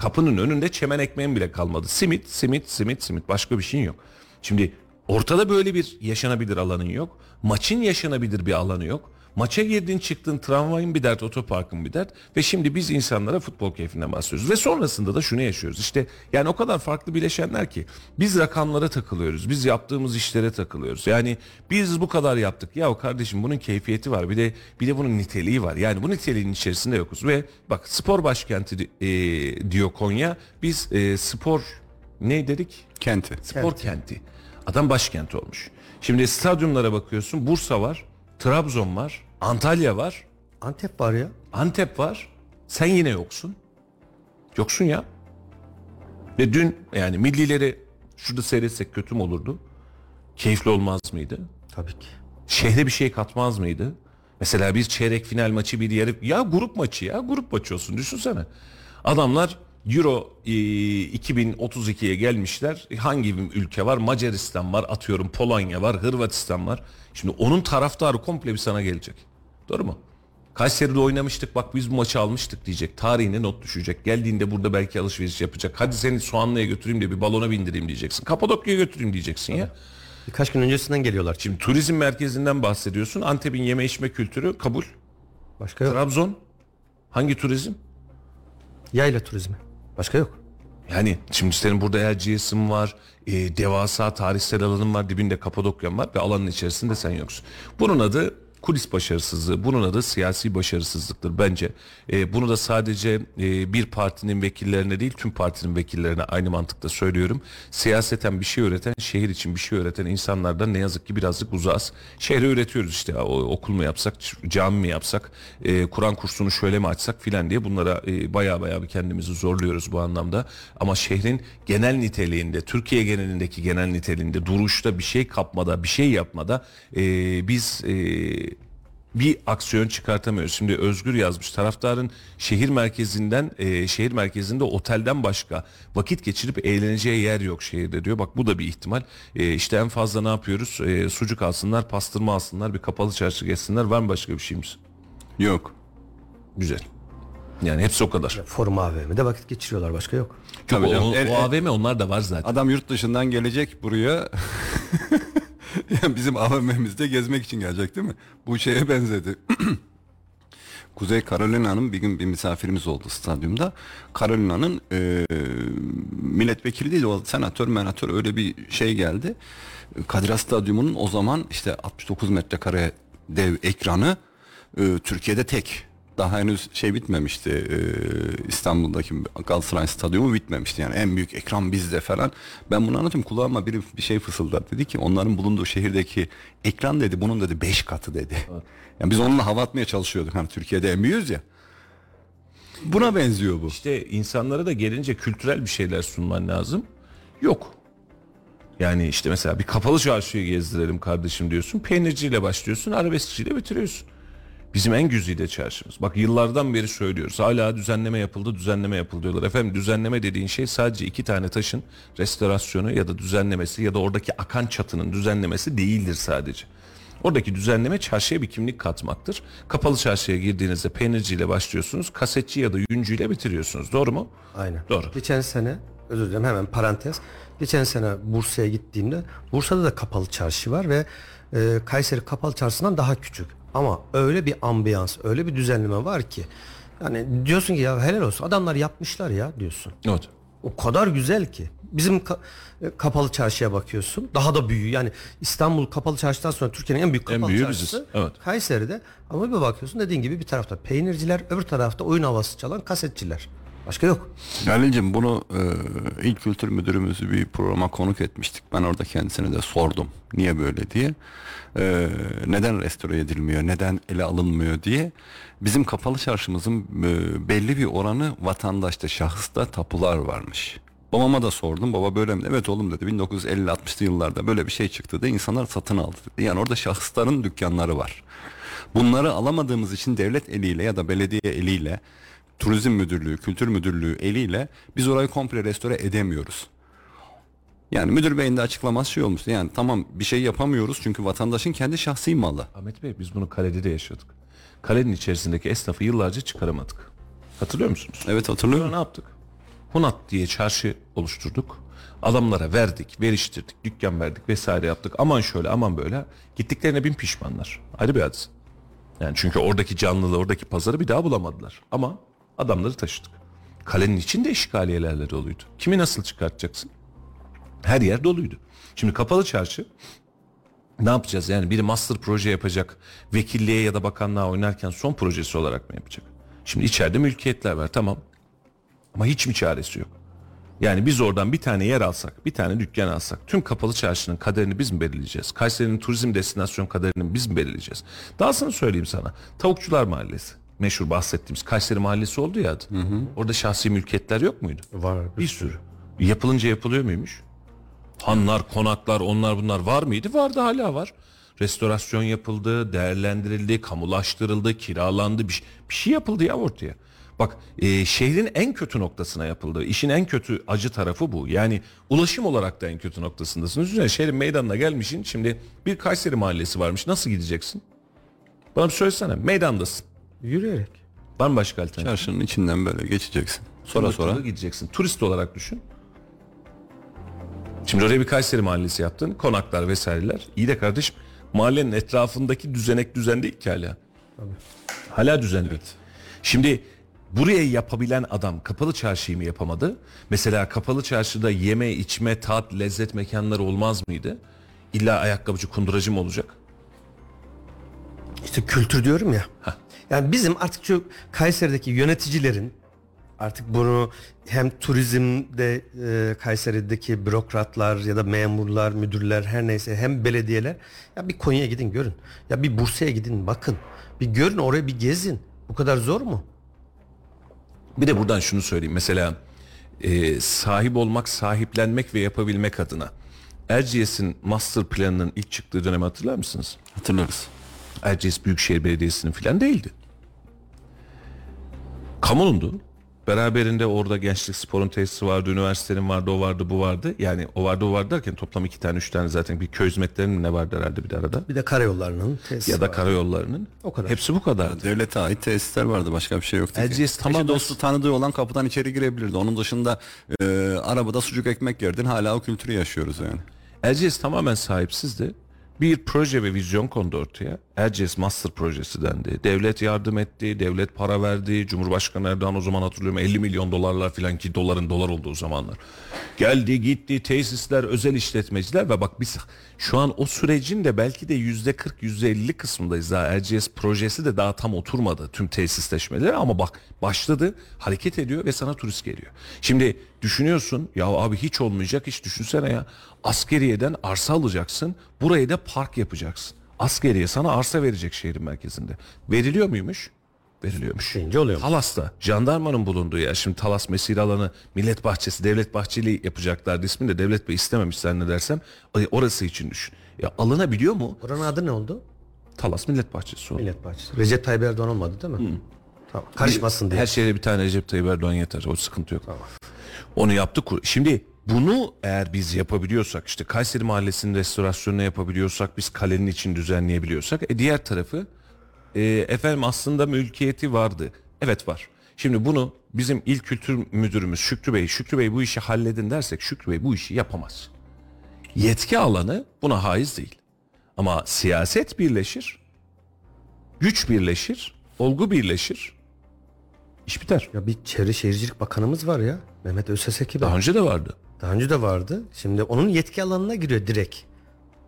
Kapının önünde çemen ekmeğin bile kalmadı. Simit, simit, simit, simit. Başka bir şeyin yok. Şimdi ortada böyle bir yaşanabilir alanın yok. Maçın yaşanabilir bir alanı yok. Maça girdin çıktın tramvayın bir dert otoparkın bir dert ve şimdi biz insanlara futbol keyfinden bahsediyoruz. Ve sonrasında da şunu yaşıyoruz. İşte yani o kadar farklı bileşenler ki biz rakamlara takılıyoruz biz yaptığımız işlere takılıyoruz. Yani biz bu kadar yaptık. Ya kardeşim bunun keyfiyeti var bir de bir de bunun niteliği var. Yani bu niteliğin içerisinde yokuz. Ve bak spor başkenti e, diyor Konya. Biz e, spor ne dedik? Kenti. spor kenti. Adam başkent olmuş. Şimdi stadyumlara bakıyorsun. Bursa var, Trabzon var, Antalya var, Antep var ya. Antep var. Sen yine yoksun. Yoksun ya. Ve dün yani millileri şurada seyretsek kötü mü olurdu? Keyifli olmaz mıydı? Tabii ki. Şehre bir şey katmaz mıydı? Mesela bir çeyrek final maçı bir yarı ya grup maçı ya grup maçı olsun düşünsene. Adamlar Euro e, 2032'ye gelmişler. Hangi bir ülke var? Macaristan var, atıyorum Polonya var, Hırvatistan var. Şimdi onun taraftarı komple bir sana gelecek. Doğru mu? Kayseri'de oynamıştık bak biz bu maçı almıştık diyecek. Tarihine not düşecek. Geldiğinde burada belki alışveriş yapacak. Hadi seni Soğanlı'ya götüreyim de bir balona bindireyim diyeceksin. Kapadokya'ya götüreyim diyeceksin ya. Birkaç gün öncesinden geliyorlar. Şimdi turizm merkezinden bahsediyorsun. Antep'in yeme içme kültürü kabul. Başka yok. Trabzon hangi turizm? Yayla turizmi. Başka yok. Yani şimdi senin burada Erciyes'in var, e, devasa tarihsel alanın var, dibinde Kapadokya'm var ve alanın içerisinde sen yoksun. Bunun adı kulis başarısızlığı, bunun adı siyasi başarısızlıktır bence. E, bunu da sadece e, bir partinin vekillerine değil tüm partinin vekillerine aynı mantıkta söylüyorum. Siyaseten bir şey üreten, şehir için bir şey üreten insanlardan ne yazık ki birazcık uzağız. Şehre üretiyoruz işte o, okul mu yapsak, cami mi yapsak, e, Kur'an kursunu şöyle mi açsak filan diye bunlara e, baya baya bir kendimizi zorluyoruz bu anlamda. Ama şehrin genel niteliğinde, Türkiye genelindeki genel niteliğinde, duruşta bir şey kapmada, bir şey yapmada e, biz e, bir aksiyon çıkartamıyoruz. Şimdi Özgür yazmış taraftarın şehir merkezinden e, şehir merkezinde otelden başka vakit geçirip eğleneceği yer yok şehirde diyor. Bak bu da bir ihtimal. E, işte en fazla ne yapıyoruz? E, sucuk alsınlar, pastırma alsınlar, bir kapalı çarşı geçsinler. Var mı başka bir şeyimiz? Yok. Güzel. Yani hepsi o kadar. Forum AVM'de vakit geçiriyorlar. Başka yok. Tabii o, canım. o, El- o AVM onlar da var zaten. Adam yurt dışından gelecek buraya. Yani bizim AVM'mizde gezmek için gelecek değil mi? Bu şeye benzedi. Kuzey Carolina'nın bir gün bir misafirimiz oldu stadyumda. Carolina'nın e, milletvekili değil o senatör menatör öyle bir şey geldi. Kadir Has Stadyumu'nun o zaman işte 69 metrekare dev ekranı e, Türkiye'de tek. Daha henüz şey bitmemişti e, İstanbul'daki Galatasaray Stadyumu bitmemişti yani en büyük ekran bizde falan. Ben bunu anlatıyorum kulağıma biri bir şey fısıldadı dedi ki onların bulunduğu şehirdeki ekran dedi bunun dedi 5 katı dedi. Yani biz onunla hava atmaya çalışıyorduk hani Türkiye'de en büyüğüz ya. Buna benziyor bu. İşte insanlara da gelince kültürel bir şeyler sunman lazım. Yok. Yani işte mesela bir kapalı çarşıyı gezdirelim kardeşim diyorsun. Peynirciyle başlıyorsun, arabeskçiyle bitiriyorsun. Bizim en güzide çarşımız. Bak yıllardan beri söylüyoruz. Hala düzenleme yapıldı, düzenleme yapıldı diyorlar. Efendim düzenleme dediğin şey sadece iki tane taşın restorasyonu ya da düzenlemesi ya da oradaki akan çatının düzenlemesi değildir sadece. Oradaki düzenleme çarşıya bir kimlik katmaktır. Kapalı çarşıya girdiğinizde peynirciyle başlıyorsunuz. Kasetçi ya da yüncüyle bitiriyorsunuz. Doğru mu? Aynen. Doğru. Geçen sene özür dilerim hemen parantez. Geçen sene Bursa'ya gittiğimde Bursa'da da kapalı çarşı var ve e, Kayseri kapalı çarşısından daha küçük. Ama öyle bir ambiyans, öyle bir düzenleme var ki yani diyorsun ki ya helal olsun adamlar yapmışlar ya diyorsun. Evet. O kadar güzel ki. Bizim ka- e, kapalı çarşıya bakıyorsun. Daha da büyüğü. Yani İstanbul kapalı çarşıdan sonra Türkiye'nin en büyük kapalı büyüğü çarşısı. biziz, evet. Kayseri'de. Ama bir bakıyorsun dediğin gibi bir tarafta peynirciler, öbür tarafta oyun havası çalan kasetçiler. Başka yok. Halil'cim bunu e, İl Kültür Müdürümüzü bir programa konuk etmiştik. Ben orada kendisine de sordum niye böyle diye. E, neden restore edilmiyor, neden ele alınmıyor diye. Bizim kapalı çarşımızın e, belli bir oranı vatandaşta, şahısta tapular varmış. Babama da sordum. Baba böyle mi? Evet oğlum dedi. 1950-60'lı yıllarda böyle bir şey çıktı da insanlar satın aldı dedi. Yani orada şahısların dükkanları var. Bunları alamadığımız için devlet eliyle ya da belediye eliyle turizm müdürlüğü, kültür müdürlüğü eliyle biz orayı komple restore edemiyoruz. Yani müdür beyin de açıklaması şey olmuştu. Yani tamam bir şey yapamıyoruz çünkü vatandaşın kendi şahsi malı. Ahmet Bey biz bunu kalede de yaşadık. Kalenin içerisindeki esnafı yıllarca çıkaramadık. Hatırlıyor musunuz? Evet Sonra hatırlıyorum. ne yaptık? Hunat diye çarşı oluşturduk. Adamlara verdik, veriştirdik, dükkan verdik vesaire yaptık. Aman şöyle aman böyle. Gittiklerine bin pişmanlar. Ayrı bir hadise. Yani çünkü oradaki canlılığı, oradaki pazarı bir daha bulamadılar. Ama adamları taşıdık. Kalenin içinde işgaliyelerle doluydu. Kimi nasıl çıkartacaksın? Her yer doluydu. Şimdi kapalı çarşı ne yapacağız? Yani biri master proje yapacak, vekilliğe ya da bakanlığa oynarken son projesi olarak mı yapacak? Şimdi içeride mülkiyetler var tamam. Ama hiç mi çaresi yok? Yani biz oradan bir tane yer alsak, bir tane dükkan alsak, tüm kapalı çarşının kaderini biz mi belirleyeceğiz? Kayseri'nin turizm destinasyon kaderini biz mi belirleyeceğiz? Dahasını söyleyeyim sana. Tavukçular Mahallesi. Meşhur bahsettiğimiz Kayseri Mahallesi oldu ya adı. Orada şahsi mülkiyetler yok muydu? Var. Bir sürü. Yapılınca yapılıyor muymuş? Hanlar, konaklar, onlar bunlar var mıydı? Vardı hala var. Restorasyon yapıldı, değerlendirildi, kamulaştırıldı, kiralandı. Bir, şey- bir şey yapıldı ya ortaya. Bak e, şehrin en kötü noktasına yapıldı. İşin en kötü acı tarafı bu. Yani ulaşım olarak da en kötü noktasındasın. Düşünsene şehrin meydanına gelmişsin. Şimdi bir Kayseri mahallesi varmış. Nasıl gideceksin? Bana bir söylesene. Meydandasın. Yürüyerek. Var mı başka alternatif? Çarşının içinden böyle geçeceksin. Sonra sonra gideceksin. Turist olarak düşün. Şimdi oraya bir Kayseri mahallesi yaptın. Konaklar vesaireler. İyi de kardeşim mahallenin etrafındaki düzenek düzen değil ki hala. Hala düzen değil. Şimdi buraya yapabilen adam kapalı çarşıyı mı yapamadı? Mesela kapalı çarşıda yeme, içme, tat, lezzet mekanları olmaz mıydı? İlla ayakkabıcı, kunduracı mı olacak? İşte kültür diyorum ya. Yani bizim artık şu Kayseri'deki yöneticilerin artık bunu hem turizmde e, Kayseri'deki bürokratlar ya da memurlar, müdürler her neyse hem belediyeler ya bir Konya'ya gidin görün. Ya bir Bursa'ya gidin bakın. Bir görün oraya bir gezin. Bu kadar zor mu? Bir de buradan şunu söyleyeyim. Mesela e, sahip olmak, sahiplenmek ve yapabilmek adına Erciyes'in master planının ilk çıktığı dönemi hatırlar mısınız? hatırlarız. Erciyes Büyükşehir Belediyesi'nin falan değildi. Kamunundu. Beraberinde orada gençlik sporun tesisi vardı, üniversitenin vardı, o vardı, bu vardı. Yani o vardı, o vardı derken toplam iki tane, üç tane zaten bir köy hizmetlerinin ne vardı herhalde bir de arada. Bir de karayollarının tesisi Ya da var. karayollarının. O kadar. Hepsi bu kadardı. Devlete ait tesisler vardı başka bir şey yoktu. ki. Eşi tamamen- dostu tanıdığı olan kapıdan içeri girebilirdi. Onun dışında e, arabada sucuk ekmek yerdin hala o kültürü yaşıyoruz yani. Erciyes tamamen sahipsizdi. Bir proje ve vizyon kondu ortaya. Erciyes Master Projesi dendi. Devlet yardım etti, devlet para verdi. Cumhurbaşkanı Erdoğan o zaman hatırlıyorum 50 milyon dolarlar filan ki doların dolar olduğu zamanlar. Geldi gitti tesisler, özel işletmeciler ve bak biz şu an o sürecin de belki de yüzde 40 yüzde 50 kısmındayız daha. Erciyes projesi de daha tam oturmadı tüm tesisleşmeleri ama bak başladı hareket ediyor ve sana turist geliyor. Şimdi düşünüyorsun ya abi hiç olmayacak hiç düşünsene ya askeriyeden arsa alacaksın burayı da park yapacaksın. Askeriye sana arsa verecek şehrin merkezinde. Veriliyor muymuş? Veriliyormuş. Deyince oluyor. Talas'ta jandarmanın bulunduğu yer. Şimdi Talas mesire alanı millet bahçesi devlet bahçeli yapacaklardı ismini de devlet bey istememiş zannedersem. Orası için düşün. Ya alınabiliyor mu? Oranın adı ne oldu? Talas millet bahçesi oldu. Millet Bahçesi. Recep Tayyip Erdoğan olmadı değil mi? Tamam. Karışmasın diye. Her şehre bir tane Recep Tayyip Erdoğan yeter. O sıkıntı yok. Onu yaptık. Şimdi bunu eğer biz yapabiliyorsak işte Kayseri Mahallesi'nin restorasyonunu yapabiliyorsak biz kalenin için düzenleyebiliyorsak e, diğer tarafı e, efendim aslında mülkiyeti vardı. Evet var. Şimdi bunu bizim il kültür müdürümüz Şükrü Bey, Şükrü Bey bu işi halledin dersek Şükrü Bey bu işi yapamaz. Yetki alanı buna haiz değil. Ama siyaset birleşir, güç birleşir, olgu birleşir, iş biter. Ya bir Çevre Şehircilik Bakanımız var ya. Mehmet Özseseki Daha önce de vardı. Daha önce de vardı. Şimdi onun yetki alanına giriyor direkt.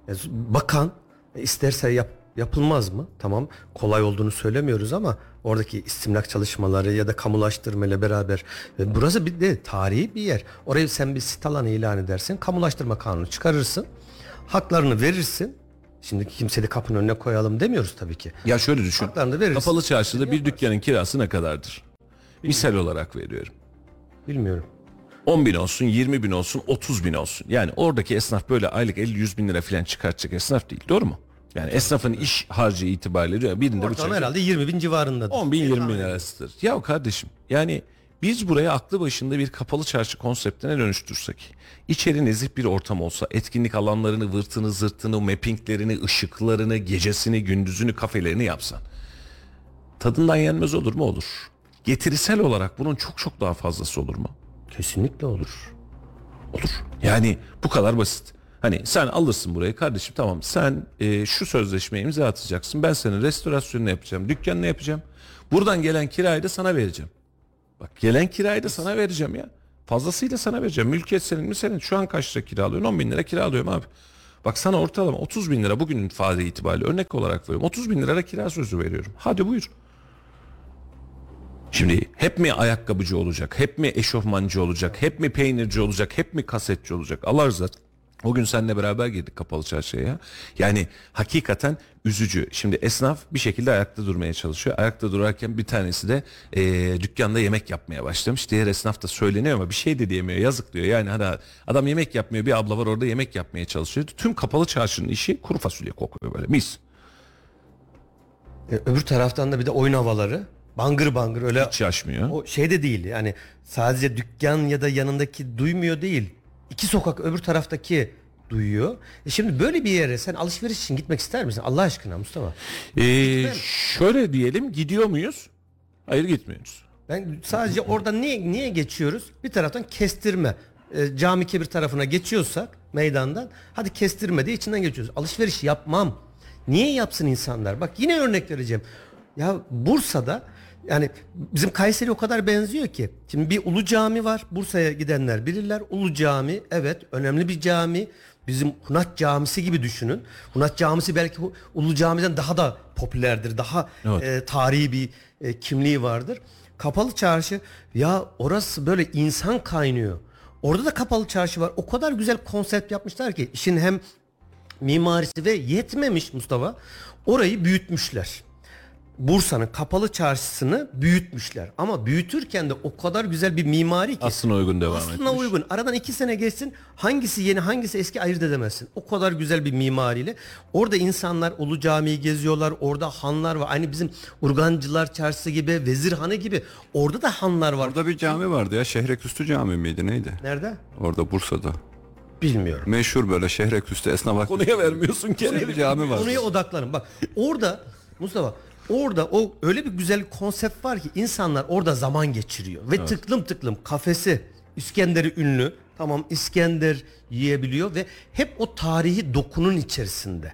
Yani bakan isterse yap Yapılmaz mı? Tamam kolay olduğunu söylemiyoruz ama oradaki istimlak çalışmaları ya da kamulaştırma ile beraber e, burası bir de tarihi bir yer. Orayı sen bir sit alanı ilan edersin. Kamulaştırma kanunu çıkarırsın. Haklarını verirsin. Şimdi kimseyi kapının önüne koyalım demiyoruz tabii ki. Ya şöyle düşün. Haklarını verirsin. Kapalı çarşıda bir dükkanın kirası ne kadardır? Misal olarak veriyorum. Bilmiyorum. 10 bin olsun, 20 bin olsun, 30 bin olsun. Yani oradaki esnaf böyle aylık 50-100 bin lira falan çıkartacak esnaf değil. Doğru mu? Yani esnafın iş harcı itibariyle birinde Ortalama bıçak herhalde 20 bin civarındadır. 10 bin 20 bin arasıdır. Ya kardeşim yani biz buraya aklı başında bir kapalı çarşı konseptine dönüştürsek, içeri nezih bir ortam olsa, etkinlik alanlarını, vırtını, zırtını, mappinglerini, ışıklarını, gecesini, gündüzünü, kafelerini yapsan. Tadından yenmez olur mu? Olur. Getirisel olarak bunun çok çok daha fazlası olur mu? Kesinlikle olur. Olur. Yani bu kadar basit. Hani sen alırsın burayı kardeşim tamam sen e, şu sözleşmeyi imza atacaksın. Ben senin restorasyonunu yapacağım, dükkanını yapacağım. Buradan gelen kirayı da sana vereceğim. Bak gelen kirayı da sana vereceğim ya. Fazlasıyla sana vereceğim. Mülkiyet senin mi senin? Şu an kaç lira kiralıyorsun? 10 bin lira kiralıyorum abi. Bak sana ortalama 30 bin lira bugünün faizi itibariyle örnek olarak veriyorum. 30 bin lira kira sözü veriyorum. Hadi buyur. Şimdi hep mi ayakkabıcı olacak, hep mi eşofmancı olacak, hep mi peynirci olacak, hep mi kasetçi olacak? Allah olsun. O gün seninle beraber girdik kapalı çarşıya. ya. Yani hakikaten üzücü. Şimdi esnaf bir şekilde ayakta durmaya çalışıyor. Ayakta durarken bir tanesi de eee, dükkanda yemek yapmaya başlamış. Diğer esnaf da söyleniyor ama bir şey de diyemiyor. Yazık diyor. Yani hani adam yemek yapmıyor. Bir abla var orada yemek yapmaya çalışıyor. Tüm kapalı çarşının işi kuru fasulye kokuyor böyle mis. E, öbür taraftan da bir de oyun havaları. Bangır bangır öyle Hiç yaşmıyor. o şey de değil yani sadece dükkan ya da yanındaki duymuyor değil. İki sokak öbür taraftaki duyuyor. E şimdi böyle bir yere sen alışveriş için gitmek ister misin? Allah aşkına Mustafa. Ee, şöyle diyelim gidiyor muyuz? Hayır gitmiyoruz. Ben sadece orada niye niye geçiyoruz? Bir taraftan kestirme. E, cami kebir tarafına geçiyorsak meydandan hadi kestirme diye içinden geçiyoruz. Alışveriş yapmam. Niye yapsın insanlar? Bak yine örnek vereceğim. Ya Bursa'da yani bizim Kayseri o kadar benziyor ki. Şimdi bir Ulu Cami var. Bursa'ya gidenler bilirler. Ulu Cami evet önemli bir cami. Bizim Hunat Camisi gibi düşünün. Hunat Camisi belki Ulu Cami'den daha da popülerdir. Daha Evet. e, tarihi bir e, kimliği vardır. Kapalı çarşı ya orası böyle insan kaynıyor. Orada da kapalı çarşı var. O kadar güzel konsept yapmışlar ki işin hem mimarisi ve yetmemiş Mustafa. Orayı büyütmüşler. Bursa'nın kapalı çarşısını büyütmüşler. Ama büyütürken de o kadar güzel bir mimari ki. Aslında uygun devam Aslında etmiş. uygun. Aradan iki sene geçsin hangisi yeni hangisi eski ayırt edemezsin. O kadar güzel bir mimariyle. Orada insanlar Ulu Cami'yi geziyorlar. Orada hanlar var. Aynı bizim Urgancılar Çarşısı gibi, Vezirhanı gibi. Orada da hanlar var. Orada bir cami vardı ya Şehreküstü Cami miydi neydi? Nerede? Orada Bursa'da. Bilmiyorum. Meşhur böyle Şehreküstü esnaf Konuya vermiyorsun bir kendini. cami var. Konuya odaklanın. Bak orada Mustafa orada o öyle bir güzel konsept var ki insanlar orada zaman geçiriyor. Ve tıklım tıklım kafesi İskender'i ünlü. Tamam İskender yiyebiliyor ve hep o tarihi dokunun içerisinde.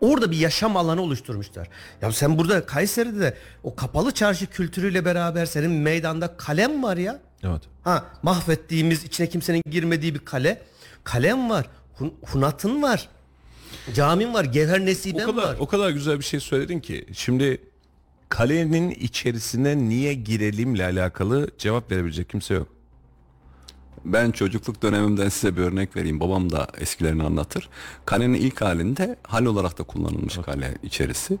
Orada bir yaşam alanı oluşturmuşlar. Ya sen burada Kayseri'de de o kapalı çarşı kültürüyle beraber senin meydanda kalem var ya. Evet. Ha mahvettiğimiz içine kimsenin girmediği bir kale. Kalem var. Hun- Hunatın var. Camin var. Gevher O Nesiben kadar var. o kadar güzel bir şey söyledin ki şimdi kalenin içerisine niye girelimle alakalı cevap verebilecek kimse yok. Ben çocukluk dönemimden size bir örnek vereyim. Babam da eskilerini anlatır. Kalenin ilk halinde hal olarak da kullanılmış kale içerisi.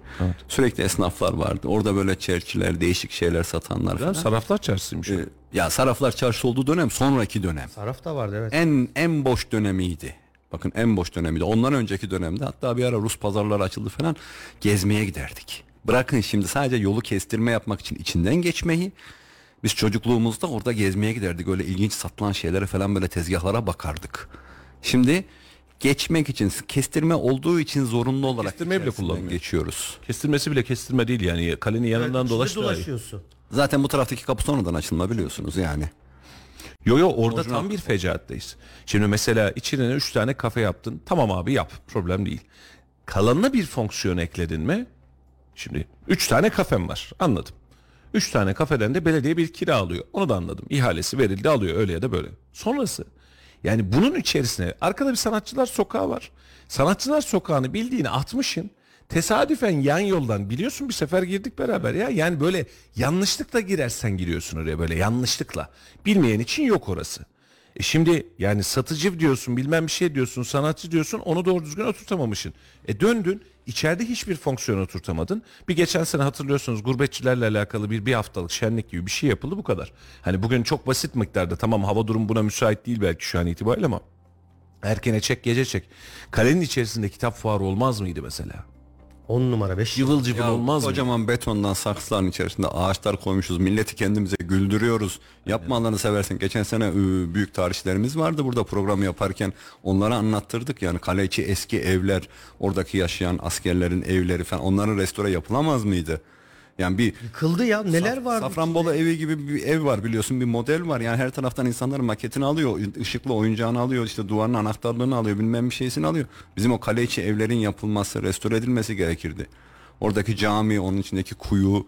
Sürekli esnaflar vardı. Orada böyle çerçiler, değişik şeyler satanlar Ya falan. saraflar çarşısıymış. o. Ee, ya saraflar çarşı olduğu dönem sonraki dönem. Saraf da vardı evet. En en boş dönemiydi. Bakın en boş dönemiydi. Ondan önceki dönemde hatta bir ara Rus pazarları açıldı falan. Gezmeye giderdik. Bırakın şimdi sadece yolu kestirme yapmak için içinden geçmeyi. Biz çocukluğumuzda orada gezmeye giderdik. Öyle ilginç satılan şeylere falan böyle tezgahlara bakardık. Şimdi geçmek için kestirme olduğu için zorunlu olarak Kestirmeyi bile kullanmıyor. geçiyoruz. Kestirmesi bile kestirme değil yani. Kalenin yanından dolaş iyi. dolaşıyorsun. Zaten bu taraftaki kapı sonradan açılma biliyorsunuz yani. Yo yo orada Orijinal. tam bir fecaatteyiz. Şimdi mesela içine üç tane kafe yaptın. Tamam abi yap. Problem değil. Kalanına bir fonksiyon ekledin mi? Şimdi üç tane kafem var. Anladım. Üç tane kafeden de belediye bir kira alıyor. Onu da anladım. İhalesi verildi alıyor öyle ya da böyle. Sonrası yani bunun içerisine arkada bir sanatçılar sokağı var. Sanatçılar sokağını bildiğini atmışın. Tesadüfen yan yoldan biliyorsun bir sefer girdik beraber ya. Yani böyle yanlışlıkla girersen giriyorsun oraya böyle yanlışlıkla. Bilmeyen için yok orası. E şimdi yani satıcı diyorsun bilmem bir şey diyorsun sanatçı diyorsun onu doğru düzgün oturtamamışsın. E döndün içeride hiçbir fonksiyon oturtamadın. Bir geçen sene hatırlıyorsunuz gurbetçilerle alakalı bir bir haftalık şenlik gibi bir şey yapıldı bu kadar. Hani bugün çok basit miktarda tamam hava durumu buna müsait değil belki şu an itibariyle ama erkene çek gece çek. Kalenin içerisinde kitap fuarı olmaz mıydı mesela? 10 numara 5 Cıvıl cıvıl Ya olmaz mı? kocaman betondan saksıların içerisinde ağaçlar koymuşuz. Milleti kendimize güldürüyoruz. Yapma Allah'ını seversen. Geçen sene ıı, büyük tarihçilerimiz vardı burada programı yaparken. Onlara anlattırdık yani kale içi eski evler, oradaki yaşayan askerlerin evleri falan onların restore yapılamaz mıydı? Yani bir Yıkıldı ya neler Saf- vardı? Safranbolu evi gibi bir ev var biliyorsun bir model var. Yani her taraftan insanlar maketini alıyor, ışıklı oyuncağını alıyor, işte duvarın anahtarlığını alıyor, bilmem bir şeysini alıyor. Bizim o kale içi evlerin yapılması, restore edilmesi gerekirdi. Oradaki cami, onun içindeki kuyu,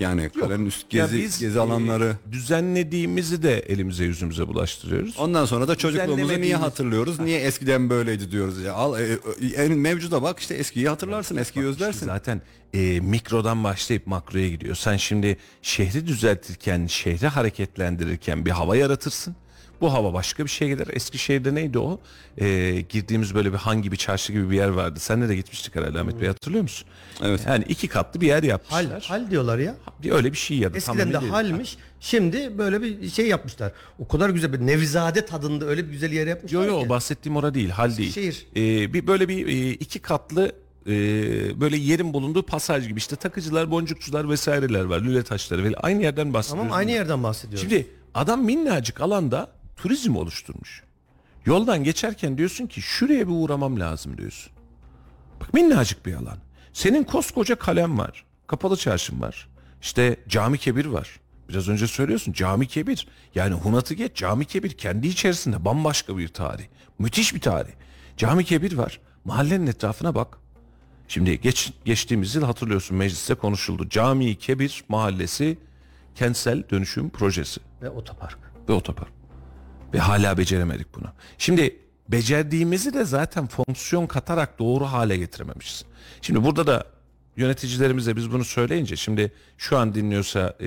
yani kalenin üst Ya gezi biz, gezi alanları. e, düzenlediğimizi de elimize yüzümüze bulaştırıyoruz. Ondan sonra da çocukluğumuzu niye hatırlıyoruz? Niye eskiden böyleydi diyoruz ya. Al e, e, en mevcuda bak işte eskiyi hatırlarsın, eskiyi özlersin. Zaten e, mikrodan başlayıp makroya gidiyor. Sen şimdi şehri düzeltirken, şehri hareketlendirirken bir hava yaratırsın. Bu hava başka bir şey gider. Eskişehir'de neydi o? E, girdiğimiz böyle bir hangi bir çarşı gibi bir yer vardı. Senle de gitmiştik herhalde Ahmet Bey hatırlıyor musun? Evet. Yani iki katlı bir yer Hal, yapmışlar. hal diyorlar ya. Bir öyle bir şey ya da tam Eskiden emin de değilim. halmiş. Şimdi böyle bir şey yapmışlar. O kadar güzel bir Nevzade tadında öyle bir güzel yer yapmışlar Yo yo ki. bahsettiğim ora değil, hal değil. Eskişehir. Ee, bir böyle bir e, iki katlı e, böyle yerin bulunduğu pasaj gibi işte takıcılar, boncukçular vesaireler var, lüle taşları ve aynı yerden bahsediyoruz. Tamam aynı yerden bahsediyoruz. Şimdi adam minnacık alanda turizm oluşturmuş. Yoldan geçerken diyorsun ki şuraya bir uğramam lazım diyorsun. Bak minnacık bir alan. Senin koskoca kalem var. Kapalı çarşın var. İşte cami kebir var. Biraz önce söylüyorsun cami kebir. Yani Hunat'ı geç cami kebir kendi içerisinde bambaşka bir tarih. Müthiş bir tarih. Cami kebir var. Mahallenin etrafına bak. Şimdi geç, geçtiğimiz yıl hatırlıyorsun mecliste konuşuldu. Cami Kebir Mahallesi kentsel dönüşüm projesi Ve otopark. ve otopark. Ve hala beceremedik bunu. Şimdi becerdiğimizi de zaten fonksiyon katarak doğru hale getirememişiz. Şimdi burada da yöneticilerimize biz bunu söyleyince şimdi şu an dinliyorsa e,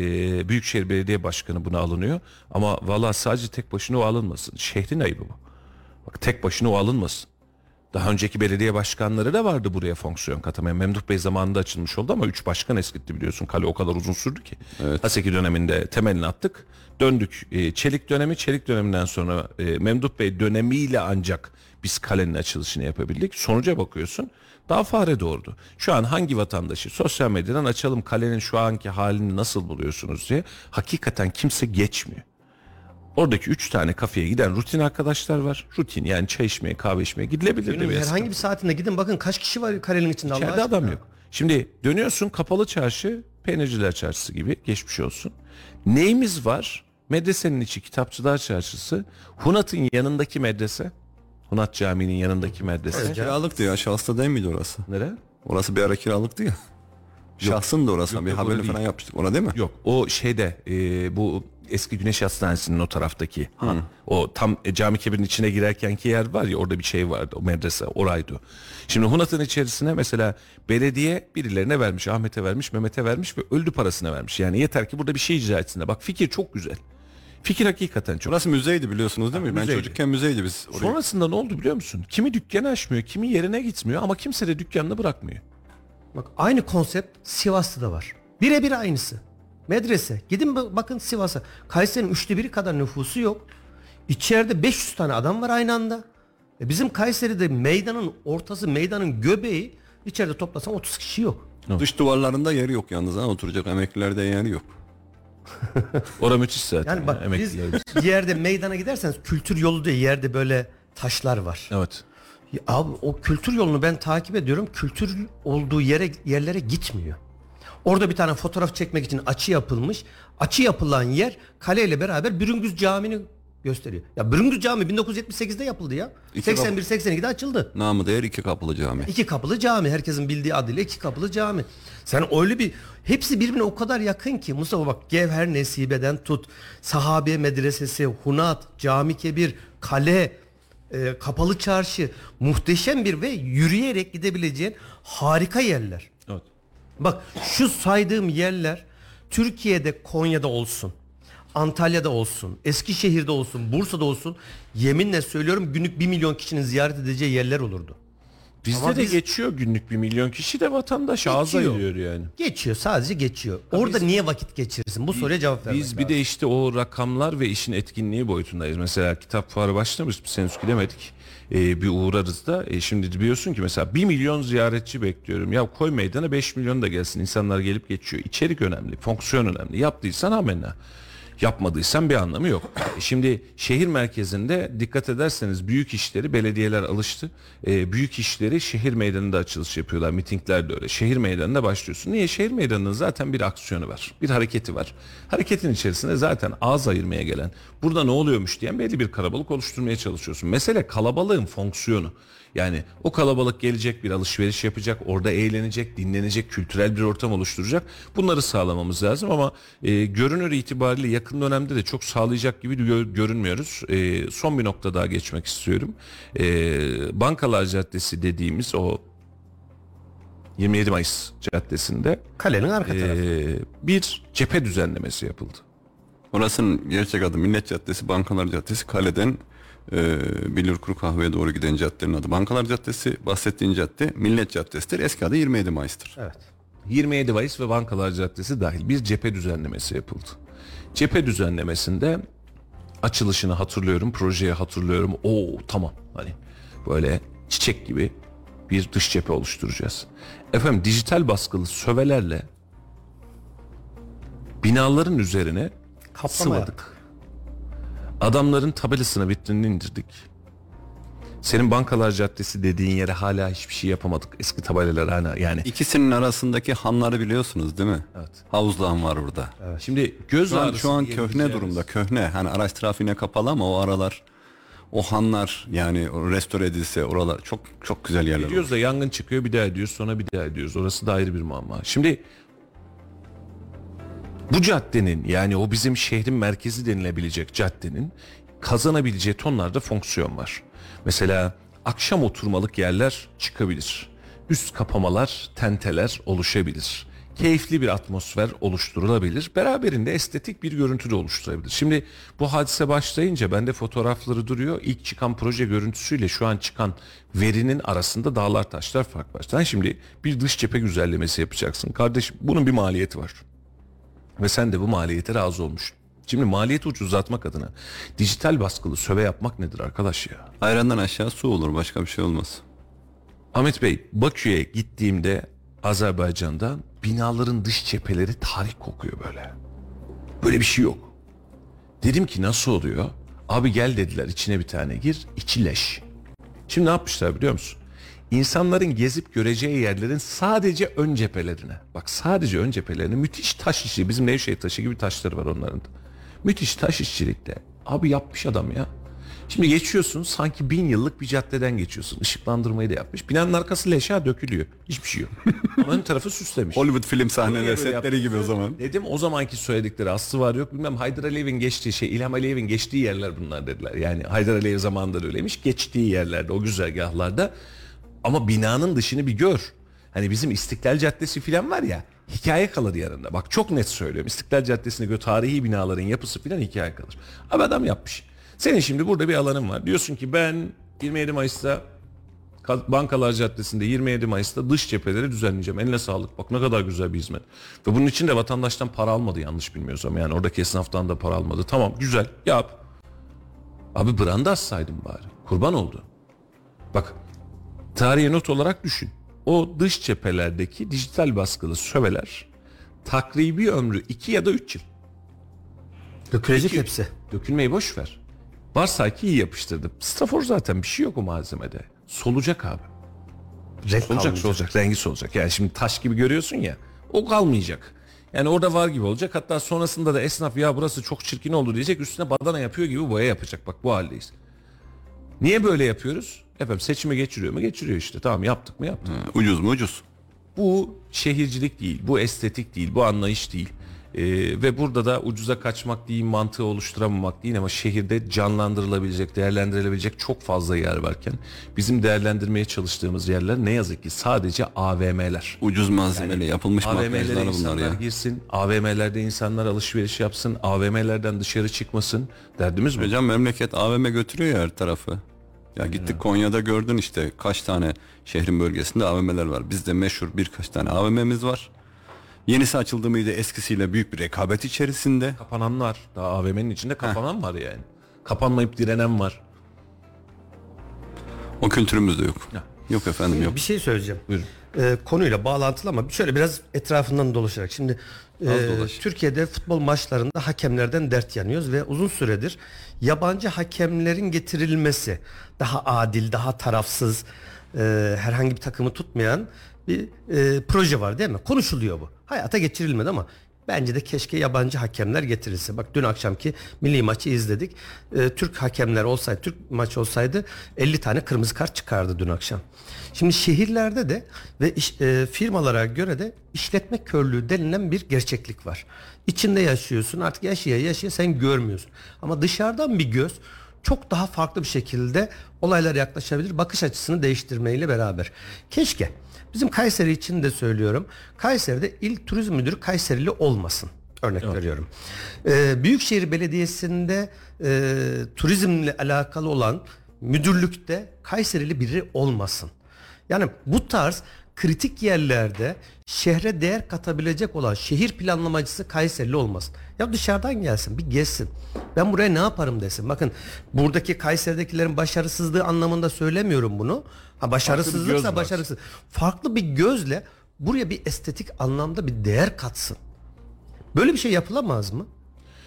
Büyükşehir Belediye Başkanı buna alınıyor. Ama valla sadece tek başına o alınmasın. Şehrin ayıbı bu. Bak tek başına o alınmasın. Daha önceki belediye başkanları da vardı buraya fonksiyon katamayan. Memduh Bey zamanında açılmış oldu ama 3 başkan eskitti biliyorsun. Kale o kadar uzun sürdü ki. Haseki döneminde temelini attık. Döndük. E, Çelik dönemi, Çelik döneminden sonra e, Memduh Bey dönemiyle ancak biz kalenin açılışını yapabildik. Sonuca bakıyorsun. Daha fare doğurdu. Şu an hangi vatandaşı sosyal medyadan açalım kalenin şu anki halini nasıl buluyorsunuz diye hakikaten kimse geçmiyor. Oradaki üç tane kafeye giden rutin arkadaşlar var. Rutin yani çay içmeye, kahve içmeye gidilebilir de herhangi bir saatinde gidin bakın kaç kişi var kalenin içinde Allah İçeride aşkına. adam yok. Şimdi dönüyorsun kapalı çarşı, peynirciler çarşısı gibi geçmiş olsun. Neyimiz var? Medresenin içi kitapçılar çarşısı. Hunat'ın yanındaki medrese. Hunat Camii'nin yanındaki medrese. Kiralıktı ya şahsta değil miydi orası? Nere? Orası bir ara kiralıktı ya. Şahsın da orası. Yok, bir yok, haberini orada falan yapmıştık. Ona değil mi? Yok o şeyde e, bu eski Güneş Hastanesi'nin o taraftaki. Ha, o tam e, cami kebirin içine girerkenki yer var ya orada bir şey vardı o medrese oraydı. Şimdi Hunat'ın içerisine mesela belediye birilerine vermiş Ahmet'e vermiş Mehmet'e vermiş ve öldü parasına vermiş. Yani yeter ki burada bir şey icra etsinler. Bak fikir çok güzel. Fikir hakikaten çok. Burası müzeydi biliyorsunuz değil mi? Ben müzeydi. çocukken müzeydi biz. Orayı. Sonrasında ne oldu biliyor musun? Kimi dükkanı açmıyor, kimi yerine gitmiyor ama kimse de dükkanını bırakmıyor. Bak aynı konsept Sivas'ta da var. Birebir aynısı. Medrese. Gidin bak- bakın Sivas'a. Kayseri'nin üçte biri kadar nüfusu yok. İçeride 500 tane adam var aynı anda. E bizim Kayseri'de meydanın ortası, meydanın göbeği içeride toplasan 30 kişi yok. Dış duvarlarında yeri yok yalnız ha oturacak emeklilerde yeri yok. Ora müthiş zaten. Yani bak ya, biz yerde meydana giderseniz kültür yolu diye yerde böyle taşlar var. Evet. Ya Abi o kültür yolunu ben takip ediyorum. Kültür olduğu yere yerlere gitmiyor. Orada bir tane fotoğraf çekmek için açı yapılmış. Açı yapılan yer kaleyle beraber Bürüngüz Camii'ni gösteriyor. Ya Bürüngüz Camii 1978'de yapıldı ya. İki 81-82'de açıldı. Namı değer iki kapılı cami. İki kapılı cami. Herkesin bildiği adıyla iki kapılı cami. Sen öyle bir hepsi birbirine o kadar yakın ki Mustafa bak Gevher Nesibe'den tut. Sahabe medresesi, Hunat, Cami Kebir, Kale. e, kapalı çarşı muhteşem bir ve yürüyerek gidebileceğin harika yerler. Bak şu saydığım yerler Türkiye'de Konya'da olsun. Antalya'da olsun, Eskişehir'de olsun, Bursa'da olsun yeminle söylüyorum günlük 1 milyon kişinin ziyaret edeceği yerler olurdu. Bizde Ama de biz- geçiyor günlük bir milyon kişi de vatandaş ağza Geçiyor. yiyor yani. Geçiyor sadece geçiyor. Orada niye vakit geçirirsin? Bu soruya cevap vermek Biz bir de işte o rakamlar ve işin etkinliği boyutundayız. Mesela kitap fuarı başlamış biz henüz gidemedik. Ee, bir uğrarız da. E, şimdi biliyorsun ki mesela 1 milyon ziyaretçi bekliyorum. Ya koy meydana 5 milyon da gelsin. İnsanlar gelip geçiyor. İçerik önemli, fonksiyon önemli. Yaptıysan amenna. Yapmadıysan bir anlamı yok. Şimdi şehir merkezinde dikkat ederseniz büyük işleri belediyeler alıştı. E, büyük işleri şehir meydanında açılış yapıyorlar. Mitingler de öyle. Şehir meydanında başlıyorsun. Niye? Şehir meydanının zaten bir aksiyonu var. Bir hareketi var. Hareketin içerisinde zaten ağız ayırmaya gelen, burada ne oluyormuş diyen belli bir kalabalık oluşturmaya çalışıyorsun. Mesele kalabalığın fonksiyonu. Yani o kalabalık gelecek bir alışveriş yapacak, orada eğlenecek, dinlenecek, kültürel bir ortam oluşturacak. Bunları sağlamamız lazım ama e, görünür itibariyle yakın dönemde de çok sağlayacak gibi gö- görünmüyoruz. E, son bir nokta daha geçmek istiyorum. E, Bankalar Caddesi dediğimiz o 27 Mayıs Caddesi'nde Kalenin arka tarafı. e, bir cephe düzenlemesi yapıldı. Orasının gerçek adı Millet Caddesi, Bankalar Caddesi, kaleden e, Bilirkuru Kahve'ye doğru giden caddenin adı. Bankalar Caddesi, bahsettiğin cadde Millet Caddesi'dir. Eski adı 27 Mayıs'tır. Evet. 27 Mayıs ve Bankalar Caddesi dahil bir cephe düzenlemesi yapıldı. Cephe düzenlemesinde açılışını hatırlıyorum, projeyi hatırlıyorum. Oo tamam hani böyle çiçek gibi bir dış cephe oluşturacağız. Efendim dijital baskılı sövelerle binaların üzerine Kaplama sıvadık. Adamların tabelasına vitrinini indirdik. Senin Bankalar Caddesi dediğin yere hala hiçbir şey yapamadık. Eski tabelalar hala yani. İkisinin arasındaki hanları biliyorsunuz değil mi? Evet. Havuzlu han var burada. Şimdi göz Şu an, şu an köhne durumda köhne. Hani araç trafiğine kapalı ama o aralar o hanlar yani restore edilse oralar çok çok güzel yerler olur. Ediyoruz da yangın çıkıyor bir daha ediyoruz sonra bir daha ediyoruz. Orası da ayrı bir muamma. Şimdi bu caddenin yani o bizim şehrin merkezi denilebilecek caddenin kazanabileceği tonlarda fonksiyon var. Mesela akşam oturmalık yerler çıkabilir. Üst kapamalar, tenteler oluşabilir. Keyifli bir atmosfer oluşturulabilir. Beraberinde estetik bir görüntü de oluşturabilir. Şimdi bu hadise başlayınca bende fotoğrafları duruyor. İlk çıkan proje görüntüsüyle şu an çıkan verinin arasında dağlar taşlar fark var. Sen şimdi bir dış cephe güzellemesi yapacaksın. Kardeşim bunun bir maliyeti var. Ve sen de bu maliyete razı olmuşsun. Şimdi maliyeti ucuzlatmak adına dijital baskılı söve yapmak nedir arkadaş ya? Ayrandan aşağı su olur başka bir şey olmaz. Ahmet Bey Bakü'ye gittiğimde Azerbaycan'da binaların dış cepheleri tarih kokuyor böyle. Böyle bir şey yok. Dedim ki nasıl oluyor? Abi gel dediler içine bir tane gir içi leş. Şimdi ne yapmışlar biliyor musun? İnsanların gezip göreceği yerlerin sadece ön cephelerine. Bak sadece ön cephelerine müthiş taş işi. Bizim Nevşehir taşı gibi taşları var onların da. Müthiş taş işçilikte. Abi yapmış adam ya. Şimdi geçiyorsun sanki bin yıllık bir caddeden geçiyorsun. Işıklandırmayı da yapmış. Binanın arkası leşa dökülüyor. Hiçbir şey yok. Ama ön tarafı süslemiş. Hollywood film sahneleri setleri gibi o zaman. Dedim o zamanki söyledikleri aslı var yok bilmem Haydar Aliyev'in geçtiği şey İlham Aliyev'in geçtiği yerler bunlar dediler. Yani Haydar Aliyev zamanında da öyleymiş geçtiği yerlerde o güzergahlarda ama binanın dışını bir gör. Hani bizim İstiklal Caddesi falan var ya hikaye kalır yanında. Bak çok net söylüyorum. İstiklal Caddesi'ne göre tarihi binaların yapısı falan hikaye kalır. Abi adam yapmış. Senin şimdi burada bir alanın var. Diyorsun ki ben 27 Mayıs'ta Ka- Bankalar Caddesi'nde 27 Mayıs'ta dış cepheleri düzenleyeceğim. Eline sağlık. Bak ne kadar güzel bir hizmet. Ve bunun için de vatandaştan para almadı yanlış bilmiyorsam. Yani oradaki esnaftan da para almadı. Tamam güzel yap. Abi branda assaydın bari. Kurban oldu. Bak tarihe not olarak düşün. O dış cephelerdeki dijital baskılı söveler takribi ömrü 2 ya da 3 yıl. Dökülecek Peki. hepsi. Dökülmeyi boş ver. Varsay ki iyi yapıştırdım. Stafor zaten bir şey yok o malzemede. Solacak abi. Renk Solacak solacak rengi solacak. Yani şimdi taş gibi görüyorsun ya o kalmayacak. Yani orada var gibi olacak. Hatta sonrasında da esnaf ya burası çok çirkin oldu diyecek. Üstüne badana yapıyor gibi boya yapacak. Bak bu haldeyiz. Niye böyle yapıyoruz? Efendim seçimi geçiriyor mu? Geçiriyor işte. Tamam yaptık mı? Yaptık. Ucuz mu ucuz. Bu şehircilik değil, bu estetik değil, bu anlayış değil. Ee, ve burada da ucuza kaçmak değil mantığı oluşturamamak değil ama şehirde canlandırılabilecek, değerlendirilebilecek çok fazla yer varken bizim değerlendirmeye çalıştığımız yerler ne yazık ki sadece AVM'ler. Ucuz malzemeyle yapılmış AVM'lere bunlar insanlar ya. girsin, AVM'lerde insanlar alışveriş yapsın, AVM'lerden dışarı çıkmasın. Derdimiz bu. Hocam memleket AVM götürüyor ya her tarafı. Ya gittik Konya'da gördün işte kaç tane şehrin bölgesinde AVM'ler var. Bizde meşhur birkaç tane AVM'miz var. Yenisi açıldı mıydı eskisiyle büyük bir rekabet içerisinde. Kapanan var. Daha AVM'nin içinde kapanan var yani. Kapanmayıp direnen var. O kültürümüzde yok. Ya. Yok efendim yok. Bir şey söyleyeceğim. Buyurun. Ee, konuyla bağlantılı ama şöyle biraz etrafından dolaşarak. Şimdi e. Türkiye'de futbol maçlarında hakemlerden dert yanıyoruz ve uzun süredir yabancı hakemlerin getirilmesi daha adil, daha tarafsız, e, herhangi bir takımı tutmayan bir e, proje var değil mi? Konuşuluyor bu. Hayata geçirilmedi ama Bence de keşke yabancı hakemler getirilse. Bak dün akşamki milli maçı izledik. Ee, Türk hakemler olsaydı, Türk maçı olsaydı 50 tane kırmızı kart çıkardı dün akşam. Şimdi şehirlerde de ve iş, e, firmalara göre de işletme körlüğü denilen bir gerçeklik var. İçinde yaşıyorsun artık yaşaya yaşaya sen görmüyorsun. Ama dışarıdan bir göz çok daha farklı bir şekilde olaylara yaklaşabilir. Bakış açısını değiştirmeyle beraber. Keşke bizim Kayseri için de söylüyorum. Kayseri'de il turizm müdürü Kayserili olmasın. Örnek veriyorum. Ee, Büyükşehir Belediyesi'nde e, turizmle alakalı olan müdürlükte Kayserili biri olmasın. Yani bu tarz kritik yerlerde şehre değer katabilecek olan şehir planlamacısı Kayserili olmasın. Ya dışarıdan gelsin bir gezsin. Ben buraya ne yaparım desin. Bakın buradaki Kayseri'dekilerin başarısızlığı anlamında söylemiyorum bunu. Ha başarısızlıksa başarısız. Farklı bir gözle buraya bir estetik anlamda bir değer katsın. Böyle bir şey yapılamaz mı?